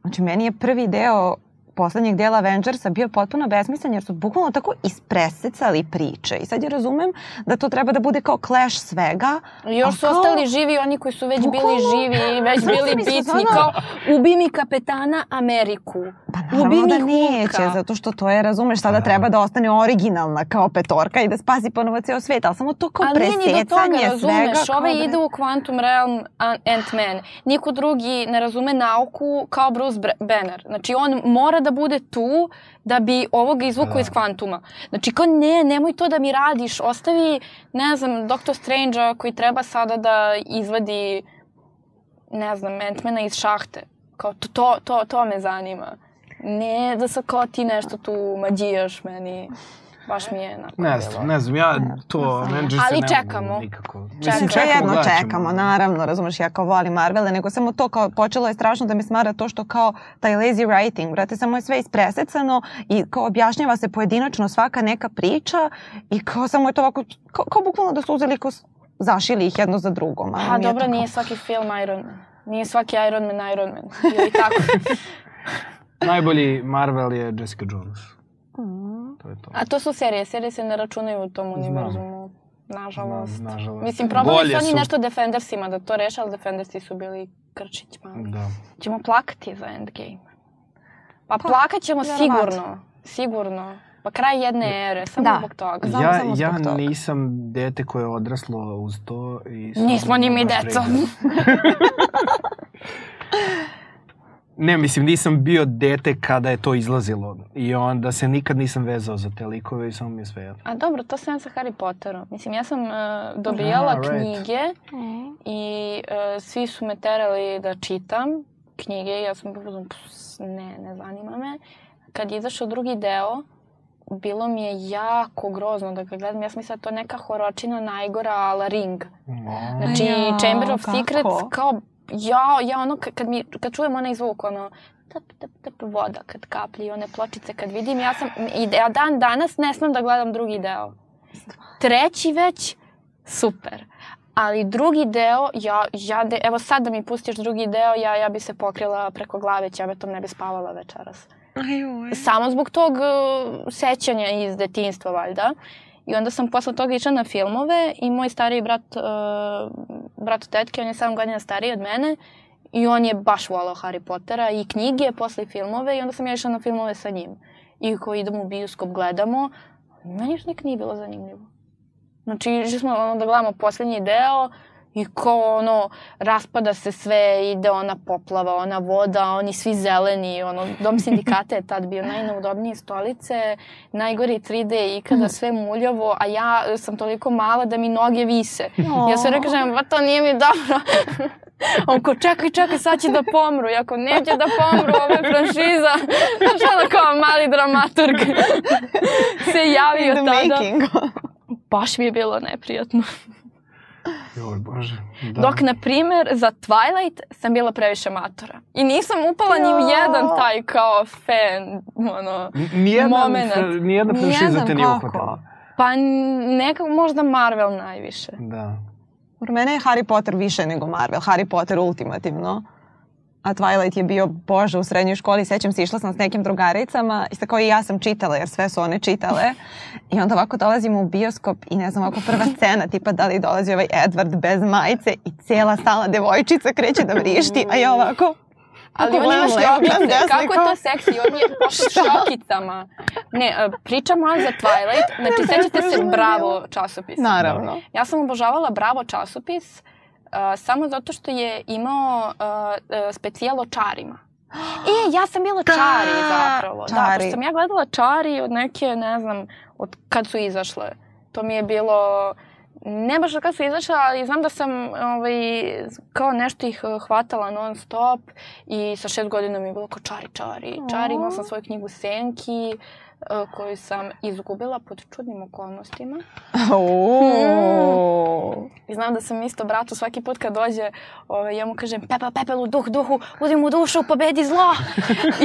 Znači, meni je prvi deo poslednjeg dela Avengersa bio potpuno besmislen jer su bukvalno tako ispresecali priče. I sad ja razumem da to treba da bude kao clash svega. Još su kao... ostali živi oni koji su već bukvalno... bili živi i već bili bitni. Kao ubi mi kapetana Ameriku. Pa naravno da neće, zato što to je, razumeš, sada treba da ostane originalna kao petorka i da spasi ponovo ceo svet, ali samo to kao ali presecanje svega. Ali nije ni do toga, razumeš, ove da... ide u Quantum Realm Ant-Man. Niko drugi ne razume nauku kao Bruce Banner. Znači on mora da bude tu da bi ovoga izvukao da. iz kvantuma. Znači kao ne, nemoj to da mi radiš, ostavi, ne znam, Doctor Strange-a koji treba sada da izvadi, ne znam, Ant-mana iz šahte. Kao to, to, to, to me zanima. Ne da sa kao ti nešto tu mađijaš meni. Baš mi je onako Ne znam, ne znam, ja to Avengers Ali ne čekamo. nikako. Mislim, čekamo, jedno čekamo, naravno, razumeš, ja kao volim Marvele, nego samo to kao, počelo je strašno da mi smara to što kao taj lazy writing, brate, samo je sve ispresecano i kao objašnjava se pojedinačno svaka neka priča i kao samo je to ovako, kao, kao bukvalno da su uzeli kao zašili ih jedno za drugom. A, a dobro, nije svaki film Iron Man. Nije svaki Iron Man Iron Man. Ili tako. Najbolji Marvel je Jessica Jones. Mm. To je to. A to su serije. Serije se ne računaju u tom univerzumu. Nažalost. Na, nažalost. Mislim, probali su oni su... nešto Defendersima da to reše, ali Defendersi su bili krčić mali. Da. Ćemo plakati za Endgame. Pa, pa plakat ćemo sigurno. Sigurno. Pa kraj jedne ere, samo da. zbog toga. Samo, ja, samo zbog ja toga. nisam dete koje je odraslo uz to. I Nismo ni mi deco. Ne, mislim, nisam bio dete kada je to izlazilo. I onda se nikad nisam vezao za te likove i samo mi je sve jedno. A dobro, to sam ja sa Harry Potterom. Mislim, ja sam uh, dobijala Aha, knjige right. i uh, svi su me terali da čitam knjige. Ja sam bilo, ne, ne zanima me. Kad je izašao drugi deo, bilo mi je jako grozno da ga gledam. Ja sam mislila da to neka horočina najgora, ala ring. Znači, ja, Chamber of kako? Secrets kao ja, ja ono, kad, mi, kad čujem onaj zvuk, ono, tap, tap, tap, voda kad kaplji, one pločice kad vidim, ja sam, i ja dan danas ne smem da gledam drugi deo. Treći već, super. Ali drugi deo, ja, ja de, evo sad da mi pustiš drugi deo, ja, ja bi se pokrila preko glave, ćebetom ne bi spavala večeras. Ajoj. Samo zbog tog uh, sećanja iz detinstva, valjda. I onda sam posle toga išla na filmove i moj stariji brat, uh, brat tetke, on je 7 godina stariji od mene i on je baš volao Harry Pottera i knjige, posle i filmove i onda sam ja išla na filmove sa njim. I ko idemo u bioskop, gledamo, meni još nek nije bilo zanimljivo. Znači, išli smo ono, da gledamo poslednji deo I ko ono, raspada se sve, ide ona poplava, ona voda, oni svi zeleni, ono, dom sindikata je tad bio najneudobnije stolice, najgori 3D ikada, sve muljavo, a ja sam toliko mala da mi noge vise. Oh. Ja sve rekažem, pa to nije mi dobro. On ko, čekaj, čekaj, sad će da pomru. I ako neće da pomru, ovo je franšiza. Znaš, ono kao mali dramaturg se javio tada. Baš mi je bilo neprijatno. Joj, bože. Da. Dok, na primer, za Twilight sam bila previše matora. I nisam upala ni u jedan taj kao fan, ono, nijedan, moment. Nijedna franšiza te nije uhvatila. Pa nekako možda Marvel najviše. Da. Por mene je Harry Potter više nego Marvel. Harry Potter ultimativno. A Twilight je bio, bože, u srednjoj školi, sećam se, išla sam s nekim drugaricama, isto kao i ja sam čitala, jer sve su one čitale. I onda ovako dolazimo u bioskop i ne znam, ovako prva scena, tipa da li dolazi ovaj Edward bez majice i cijela stala devojčica kreće da vrišti, a ja ovako, Ali on ima šljokice, kako je to seksi, on je po šljokicama. Ne, e, pričamo za Twilight, znači sećate se Bravo časopisa. Naravno. Ja sam obožavala Bravo časopis, uh, samo zato što je imao uh, specijal o čarima. E, ja sam bila čari zapravo. Čari. Da, pošto sam ja gledala čari od neke, ne znam, od kad su izašle. To mi je bilo ne baš kad su izašla, ali znam da sam ovaj, kao nešto ih hvatala non stop i sa šest godina mi je bilo kao čari, čari, čari. Imala sam svoju knjigu Senki, E, koju sam izgubila pod čudnim okolnostima. Hmm. I znam da sam isto bratu svaki put kad dođe, ovaj, ja mu kažem Pepel, Pepelu, duh, duhu, uzim mu dušu, pobedi zlo.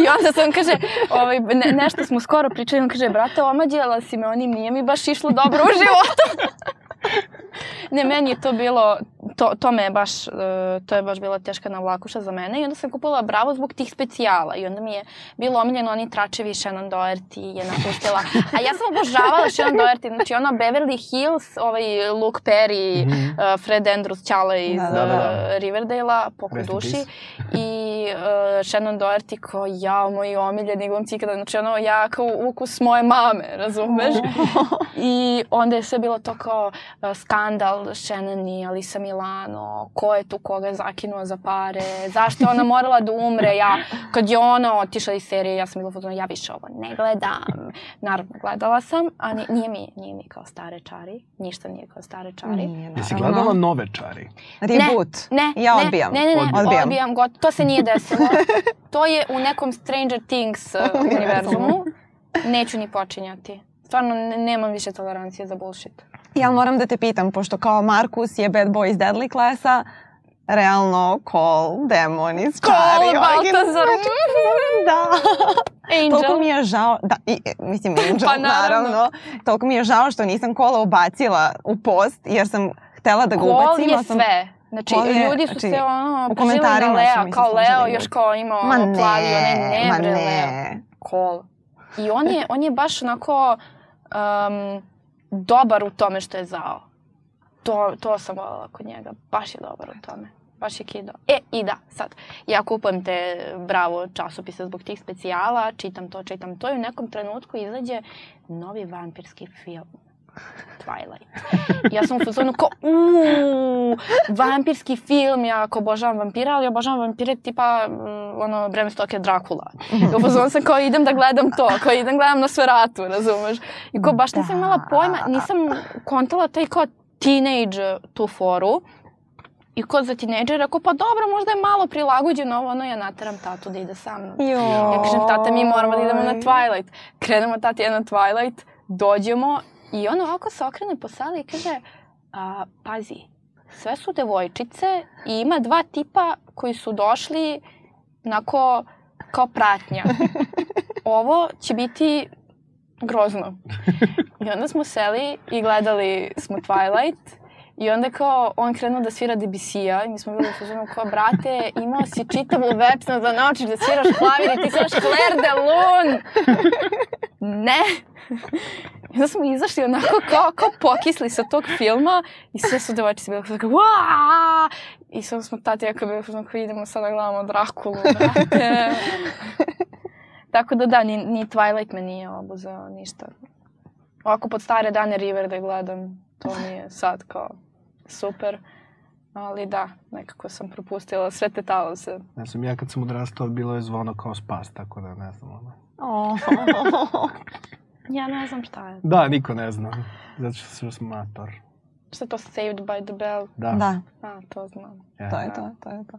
I onda sam kaže, ovaj, ne, nešto smo skoro pričali, on kaže, brate, omađila si me, onim nije mi baš išlo dobro u životu. ne, meni je to bilo, to, to me je baš, uh, to je baš bila teška navlakuša za mene i onda sam kupila Bravo zbog tih specijala i onda mi je bilo omiljeno oni tračevi Shannon Doherty je napustila. A ja sam obožavala Shannon Doherty, znači ono Beverly Hills, ovaj Luke Perry, mm -hmm. uh, Fred Andrews Ćale iz da, da, da. Uh, Riverdale-a, pokoj duši. I uh, Shannon Doherty kao ja, moji omiljeni glumci ikada, znači ono ja kao ukus moje mame, razumeš? I onda je sve bilo to kao uh, skandal Shannon i Alisa Milano, ko je tu koga zakinuo za pare, zašto je ona morala da umre, ja, kad je ona otišla iz serije, ja sam bila fotona, ja više ovo ne gledam. Naravno, gledala sam, a nije mi, nije mi kao stare čari, ništa nije kao stare čari. Nije. Jesi gledala nove čari? Reboot? Ne, ne, ja odbijam. Ne, ne, ne, odbijam. odbijam got, to se nije desilo. to je u nekom Stranger Things uh, univerzumu. Neću ni počinjati. Stvarno, nemam više tolerancije za bullshit. Ja moram da te pitam, pošto kao Markus je bad boy iz Deadly klasa, realno Cole, demon iz Čari. Cole, Baltazar. da. Angel. Toliko mi je žao, da, i, mislim Angel, pa, naravno. naravno. Toliko mi je žao što nisam Kola ubacila u post, jer sam htela da ga Cole ubacim. Cole je sam... sve. Znači, je, ljudi su znači, se ono, u komentarima na Lea, kao Leo, još kao imao ma ne, plavi, onaj ne, ma bre, ne. Leo. Cole. I on je, on je baš onako, um, dobar u tome što je zao. To, to sam voljela kod njega. Baš je dobar u tome. Baš je kido. E, i da, sad, ja kupujem te bravo časopise zbog tih specijala, čitam to, čitam to i u nekom trenutku izađe novi vampirski film. Twilight. Ja sam u fazonu kao, uuu, vampirski film, ja ako obožavam vampira, ali obožavam vampire tipa, mm, ono, Bram Stoker Dracula. I u fazonu sam kao, idem da gledam to, kao idem gledam na Sveratu, razumeš? I kao, baš nisam imala pojma, nisam kontala taj kao teenage tu foru. I kod za tinejdžera, ako pa dobro, možda je malo prilagođeno ovo, ono ja nateram tatu da ide sa mnom. Joj. Ja kažem, tata, mi moramo da idemo na Twilight. Krenemo tati na Twilight, dođemo I on ovako se okrene po sali i kaže, a, pazi, sve su devojčice i ima dva tipa koji su došli nako kao pratnja. Ovo će biti grozno. I onda smo seli i gledali smo Twilight I onda kao on krenuo da svira DBC-a i mi smo bili u kao, brate, imao si čitavu večnost da naučiš da sviraš klavir i ti sviraš Claire de Lune. ne. I onda smo izašli onako kao, kao pokisli sa tog filma i sve su devojčice bile kao, Waa! I sad smo tati jako bili kao, idemo sad da gledamo Drakulu, brate. Tako da da, ni, ni Twilight me nije obuzao ništa. Ovako pod stare dane River da gledam, to mi je sad kao super. Ali da, nekako sam propustila sve te talose. Ne znam, ja kad sam odrastao, bilo je zvono kao spas, tako da ne znam. Ono. Oh. ja ne znam šta je. Da, niko ne zna. Zato što sam mator. Šta je to Saved by the Bell? Da. da. A, to znam. Ja. To je to, to je to.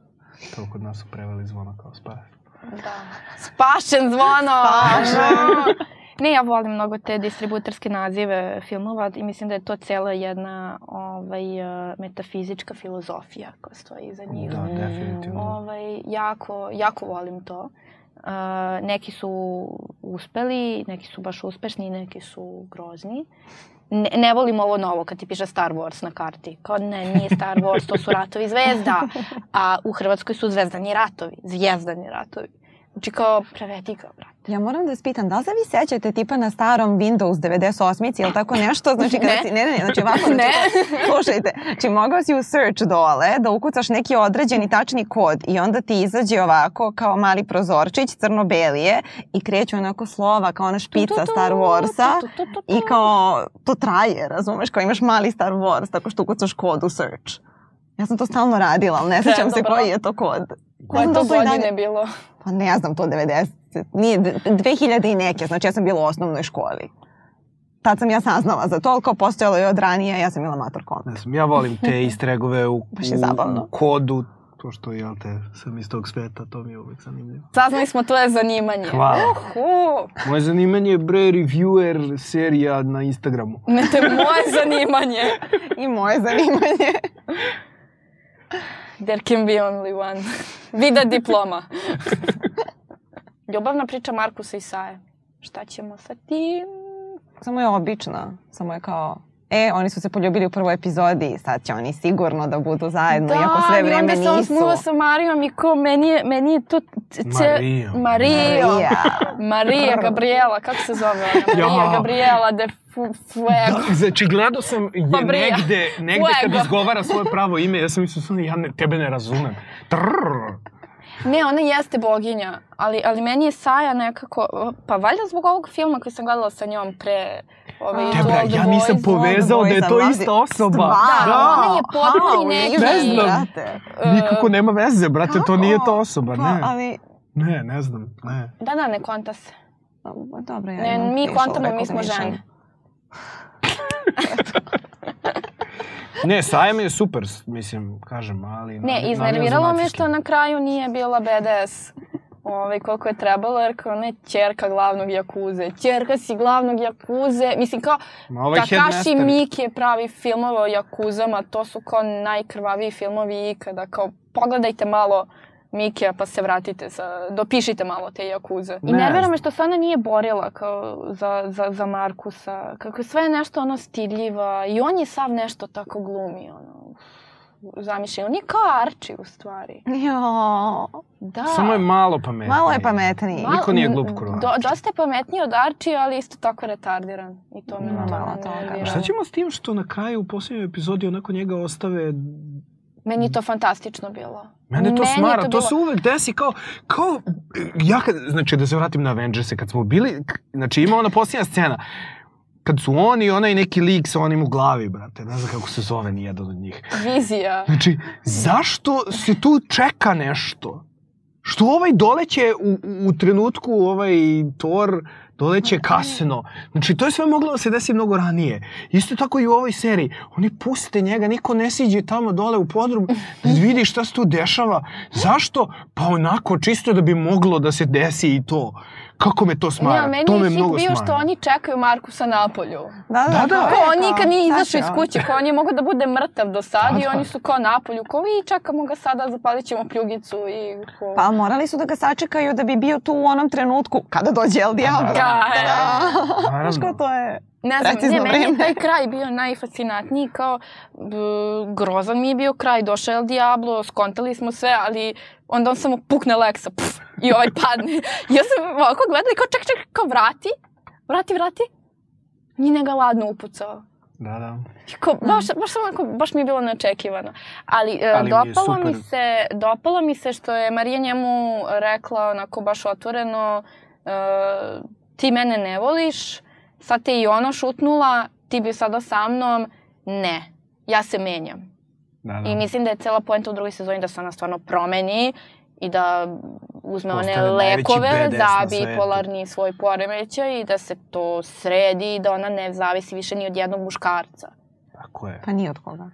To kod nas su preveli zvono kao spas. Da. Spašen zvono! Spašen! Ne, ja volim mnogo te distributerske nazive filmova i mislim da je to cela jedna ovaj, uh, metafizička filozofija koja stoji iza njih. Da, definitivno. Ovaj, jako, jako volim to. Uh, neki su uspeli, neki su baš uspešni, neki su grozni. Ne, ne volim ovo novo kad ti piše Star Wars na karti. Kao ne, nije Star Wars, to su ratovi zvezda. A u Hrvatskoj su zvezdani ratovi, zvijezdani ratovi. Znači kao prevedi ga, brate. Ja moram da vas pitam, da li se vi sećate tipa na starom Windows 98-ici ili tako nešto? Znači, kada Ne. si, ne, ne, ne, znači ovako, znači, Ne. slušajte, znači mogao si u search dole da ukucaš neki određeni tačni kod i onda ti izađe ovako kao mali prozorčić, crno-belije i kreću onako slova kao ona špica Star Warsa i kao to traje, razumeš, kao imaš mali Star Wars tako što ukucaš kod u search. Ja sam to stalno radila, ali ne sećam se koji je to kod. Koje Ne to da godine dalje- bilo? Pa ne znam, to 90. Nije, d- 2000 i neke, znači ja sam bila u osnovnoj školi. Tad sam ja saznala za to, ali kao postojalo je od ranije, ja sam imala mator kont. Ne znam, ja volim te istregove u, Baš je u, zabavno. u kodu, to što, jel te, sam iz tog sveta, to mi je uvek zanimljivo. Saznali smo tvoje zanimanje. Hvala. Uhu. Moje zanimanje je bre reviewer serija na Instagramu. Ne, to je moje zanimanje. I moje zanimanje. There can be only one. Vida diploma. Ljubavna priča Markusa i Saje. Šta ćemo sa tim? Samo je obična, samo je kao... E, oni su se poljubili u prvoj epizodi, sad će oni sigurno da budu zajedno, iako sve vreme Da, i onda se on nisu. smuva sa Marijom i ko meni je, meni je to... ce- Marijom. Mario. Marija. Marija Gabriela, kako se zove ona? Marija Ja. Gabriela de Fuego. Da, znači, gledao sam je Fabrija. negde, negde kad Fuego. izgovara svoje pravo ime, ja sam mislio, ja ne, tebe ne razumem. Trrr. Ne, ona jeste boginja, ali, ali meni je Saja nekako... Pa valjda zbog ovog filma koji sam gledala sa njom pre... Ovaj, Tebra, ja nisam Boys. povezao da je to ista osoba. Stvarno? Da, ona je potpuni How? neki- Ne znam. Nikako nema veze, brate, to nije to osoba, Pa, ne. ali... Ne, ne znam, ne. Da, da, ne konta se. Pa, Dobro, ja Ne, mi kontamo, mi smo žene. Ne, Saja mi je super, mislim, kažem, ali... Ne, iznerviralo me što na kraju nije bila BDS. Ovaj, koliko je trebalo, jer kao ne čerka glavnog Jakuze. Čerka si glavnog Jakuze. Mislim, kao Ma ovaj Takashi headmaster- Miike pravi filmove o Jakuzama, to su kao najkrvaviji filmovi ikada. Kao, pogledajte malo Mikija pa se vratite, sa, dopišite malo te Jakuze. I Ne nervira me što se ona nije borila kao za, za, za Markusa. Kako je sve nešto ono stidljiva i on je sav nešto tako glumi. Ono, zamišljeno. On je kao Archie u stvari. Jo, Da. Samo je malo pametniji. malo je pametniji. Malo- Niko nije glup ko Do, dosta je pametniji od Archie, ali isto tako retardiran. I to me Ima malo malo toga. A šta ćemo s tim što na kraju u posljednjoj epizodi onako njega ostave... Meni je to fantastično bilo. Mene to Meni je smara, to, bilo- se uvek desi kao, kao, ja kad, znači da se vratim na Avengers-e, kad smo bili, znači ima ona posljednja scena, kad su oni i onaj neki lik sa onim u glavi, brate, ne znam kako se zove ni jedan od njih. Vizija. Znači, zašto se tu čeka nešto? Što ovaj doleće u, u trenutku, ovaj Thor doleće kasno. Znači, to je sve moglo da se desi mnogo ranije. Isto tako i u ovoj seriji. Oni puste njega, niko ne siđe tamo dole u podrum da vidi šta se tu dešava. Zašto? Pa onako, čisto da bi moglo da se desi i to. Kako me to smara? ali meni to je me hit mnogo bio smara. što oni čekaju Markusa napolju. Da, Da, da. Kao on nikad nije izašao iz kuće, kao on je mogao da bude mrtav do sad Da, i da. oni su kao napolju, kao vi čekamo ga sada, zapalit ćemo pljugicu i kao... Pa morali su da ga sačekaju da bi bio tu u onom trenutku kada dođe El Diablo. Da, Znaš ko Naravno. to je? Ne znam, Precizno ne, meni je taj kraj bio najfascinatniji, kao b, grozan mi je bio kraj, došao je El Diablo, skontali smo sve, ali onda on samo pukne Lexa, pf, i ovaj padne. Ja sam ovako gledala i kao ček, ček, kao vrati, vrati, vrati. Nije ga ladno upucao. Da, da. I Kao, baš, baš, onako, baš mi je bilo neočekivano. Ali, e, Ali mi dopalo mi, super. se, dopalo mi se što je Marija njemu rekla onako baš otvoreno e, ti mene ne voliš, sad te i ona šutnula, ti bi sada sa mnom, ne, ja se menjam. da, da. I mislim da je cela poenta u drugoj sezoni da se ona stvarno promeni i da uzme one Postane najveći lekove za bipolarni svoj poremećaj i da se to sredi i da ona ne zavisi više ni od jednog muškarca. Tako je. Pa nije od koga.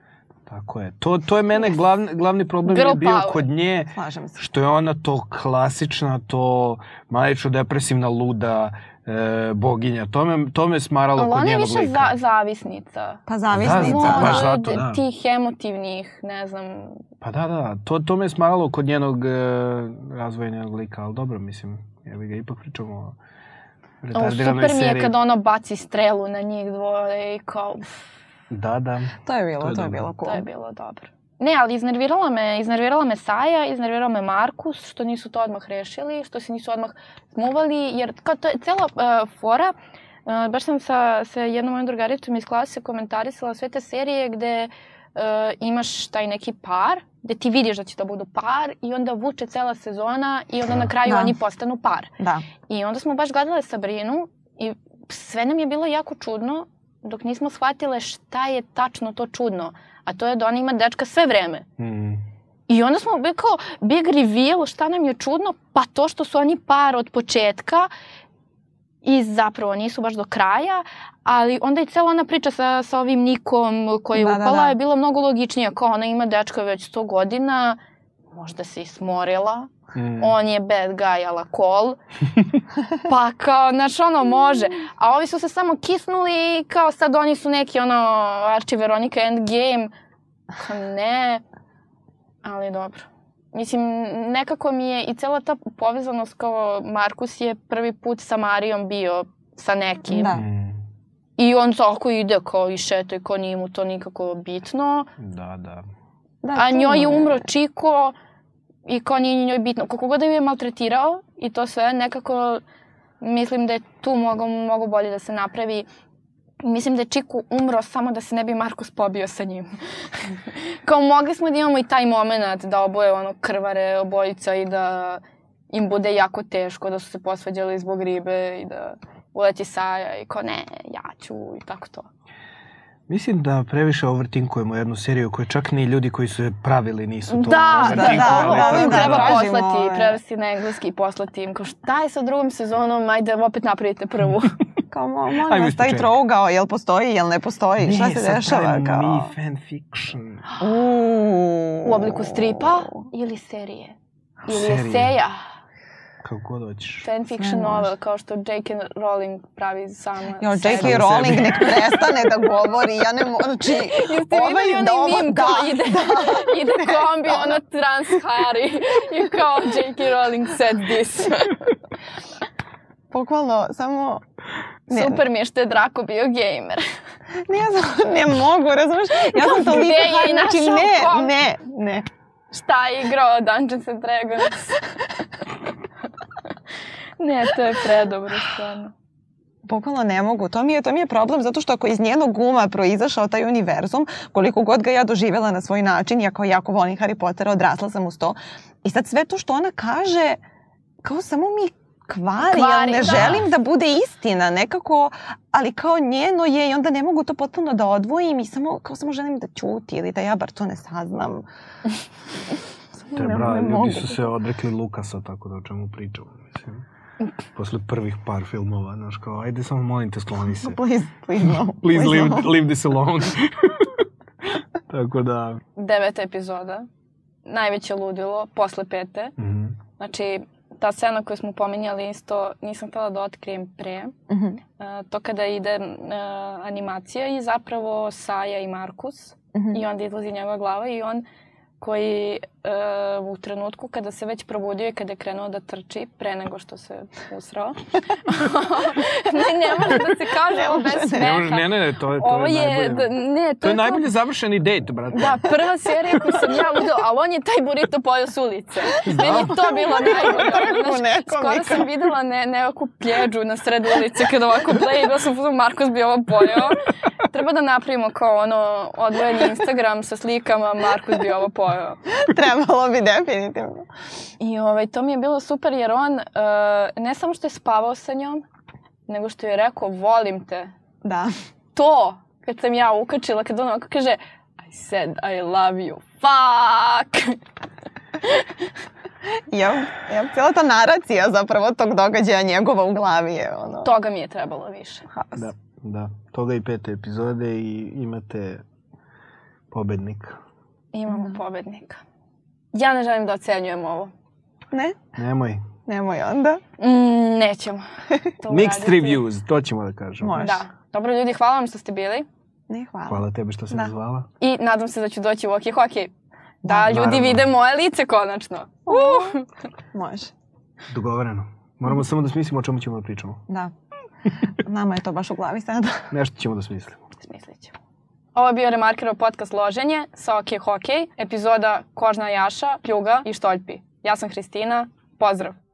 Tako je. To, to je mene glavni, glavni problem Girl je bio power. kod nje. Slažem se. Što je ona to klasična, to malično depresivna luda, e, boginja. To me, to me smaralo Ali kod njenog lika. Ali ona je više za, zavisnica. Pa zavisnica. Da, baš zato, da. Tih emotivnih, ne znam. Pa da, da. To, to me smaralo kod njenog e, razvoja njenog lika. Ali dobro, mislim, evo ga, ipak pričamo o retardiranoj seriji. Super mi je kad ono baci strelu na njih dvoje i kao... Da, da. To je bilo, to je, to je bilo cool. To je bilo dobro. Ne, ali iznervirala me, iznervirala me Saja, iznervirala me Markus, što nisu to odmah rešili, što se nisu odmah smuvali, jer kao to je cela uh, fora, uh, baš sam sa, sa jednom mojom drugaricom iz klase komentarisala sve te serije gde uh, imaš taj neki par, gde ti vidiš da će to budu par i onda vuče cela sezona i onda na kraju da. oni postanu par. Da. I onda smo baš gledale Sabrinu i sve nam je bilo jako čudno dok nismo shvatile šta je tačno to čudno a to je da ona ima dečka sve vreme. Mm. I onda smo bili kao big reveal, šta nam je čudno? Pa to što su oni par od početka i zapravo nisu baš do kraja, ali onda i cela ona priča sa, sa ovim Nikom koji je da, upala da, da. je bila mnogo logičnija, kao ona ima dečka već 100 godina, možda se i smorila, Mm. On je bad guy ala kol. pa kao, znaš, ono, može. A ovi su se samo kisnuli i kao sad oni su neki, ono, Archie Veronica Endgame. Kao, ne. Ali dobro. Mislim, nekako mi je i cela ta povezanost kao Markus je prvi put sa Marijom bio sa nekim. Da. Mm. I on tako ide kao i šeta i kao nije mu to nikako bitno. Da, da. da A njoj je umro Čiko i kao nije njoj bitno. Koliko god da ju je maltretirao i to sve, nekako mislim da je tu mogo, mogo bolje da se napravi. Mislim da je Čiku umro samo da se ne bi Markus pobio sa njim. kao mogli smo da imamo i taj moment da oboje ono krvare obojica i da im bude jako teško da su se posvađali zbog ribe i da uleti Saja i kao ne, ja ću i tako to. Mislim da previše overtinkujemo jednu seriju koju čak ni ljudi koji su je pravili nisu to da, da, da, da, ovo im treba poslati, prevesti na engleski i poslati im. Kao šta je sa drugom sezonom, ajde opet napravite prvu. kao, molim vas, taj trougao, jel postoji, jel ne postoji, šta se dešava? Kao... Mi fanfiction. U obliku stripa ili serije? Ili eseja? Kako god hoćeš. Fanfiction novel, kao što J.K. Rowling pravi sama. Jo, J.K. Rowling nek prestane da govori, ja ne mogu, znači... Jeste ovaj, videli da onaj mim da, ide, da. ide kombi, ono trans Harry i kao J.K. Rowling said this. Bukvalno, samo... Ne. Super mi je što je Draco bio gamer. ne, ja sam, ne mogu, razumiješ? Ja sam toliko... Gde je znači, ne, ne, ne. Šta je igrao Dungeons and Dragons? Ne, to je predobro, stvarno. Bukvalno ne mogu. To mi, je, to mi je problem zato što ako iz njenog uma proizašao taj univerzum, koliko god ga ja doživjela na svoj način, ja kao jako volim Harry Pottera, odrasla sam uz to. I sad sve to što ona kaže, kao samo mi kvari, kvari ja ne da. želim da bude istina nekako, ali kao njeno je i onda ne mogu to potpuno da odvojim i samo, kao samo želim da ćuti ili da ja bar to ne saznam. Te bra, ljudi mogu. su se odrekli Lukasa, tako da o čemu pričamo, mislim. Posle prvih par filmova, znaš, kao, ajde samo molim te, skloni se. please, please no. please, please leave, no. leave this alone. tako da... Deveta epizoda. Najveće ludilo, posle pete. Mm -hmm. Znači, ta scena koju smo pominjali isto nisam htela da otkrijem pre. Mm -hmm. uh, to kada ide uh, animacija i zapravo Saja i Markus mm -hmm. i onda izlazi njegova glava i on koji uh, u trenutku kada se već probudio i kada je krenuo da trči pre nego što se usrao. ne, ne može da se kaže ovo bez smeha. Ne, ne, ne, to je, to ovo je, najbolje. Da, ne, to, to je, to najbolje završeni dejt, brate. Da, prva serija koju sam ja udao, ali on je taj burrito pojao s ulice. Meni je to bilo najbolje. Znaš, skoro sam videla ne, nekakvu pljeđu na sred ulice kada ovako i da sam Markus bi ovo pojao. Treba da napravimo kao ono odvojeni Instagram sa slikama Markus bi ovo pojao. Trebalo bi definitivno. I ovaj, to mi je bilo super jer on uh, ne samo što je spavao sa njom, nego što je rekao volim te. Da. To, kad sam ja ukačila, kad on kaže I said I love you. Fuck! ja, ja, cijela ta naracija zapravo tog događaja njegova u glavi je ono... Toga mi je trebalo više. Da, da. Toga i pete epizode i imate Pobednik. Imamo da. pobednika. Ja ne želim da ocenjujem ovo. Ne? Nemoj. Nemoj onda. Mm, nećemo. Mixed reviews, to ćemo da kažemo. Može. Da. Dobro ljudi, hvala vam što ste bili. Ne, hvala. Hvala tebi što si da. me zvala. I nadam se da ću doći u Oki Hoki. Da, da ljudi naravno. vide moje lice konačno. Uh. Može. Dogovoreno. Moramo samo da smislimo o čemu ćemo da pričamo. Da. Nama je to baš u glavi sada. Nešto ćemo da smislimo. Smislit ćemo. Ovo je bio Remarkerov podcast Loženje sa OK Hokej, epizoda Kožna jaša, pljuga i štoljpi. Ja sam Hristina, pozdrav!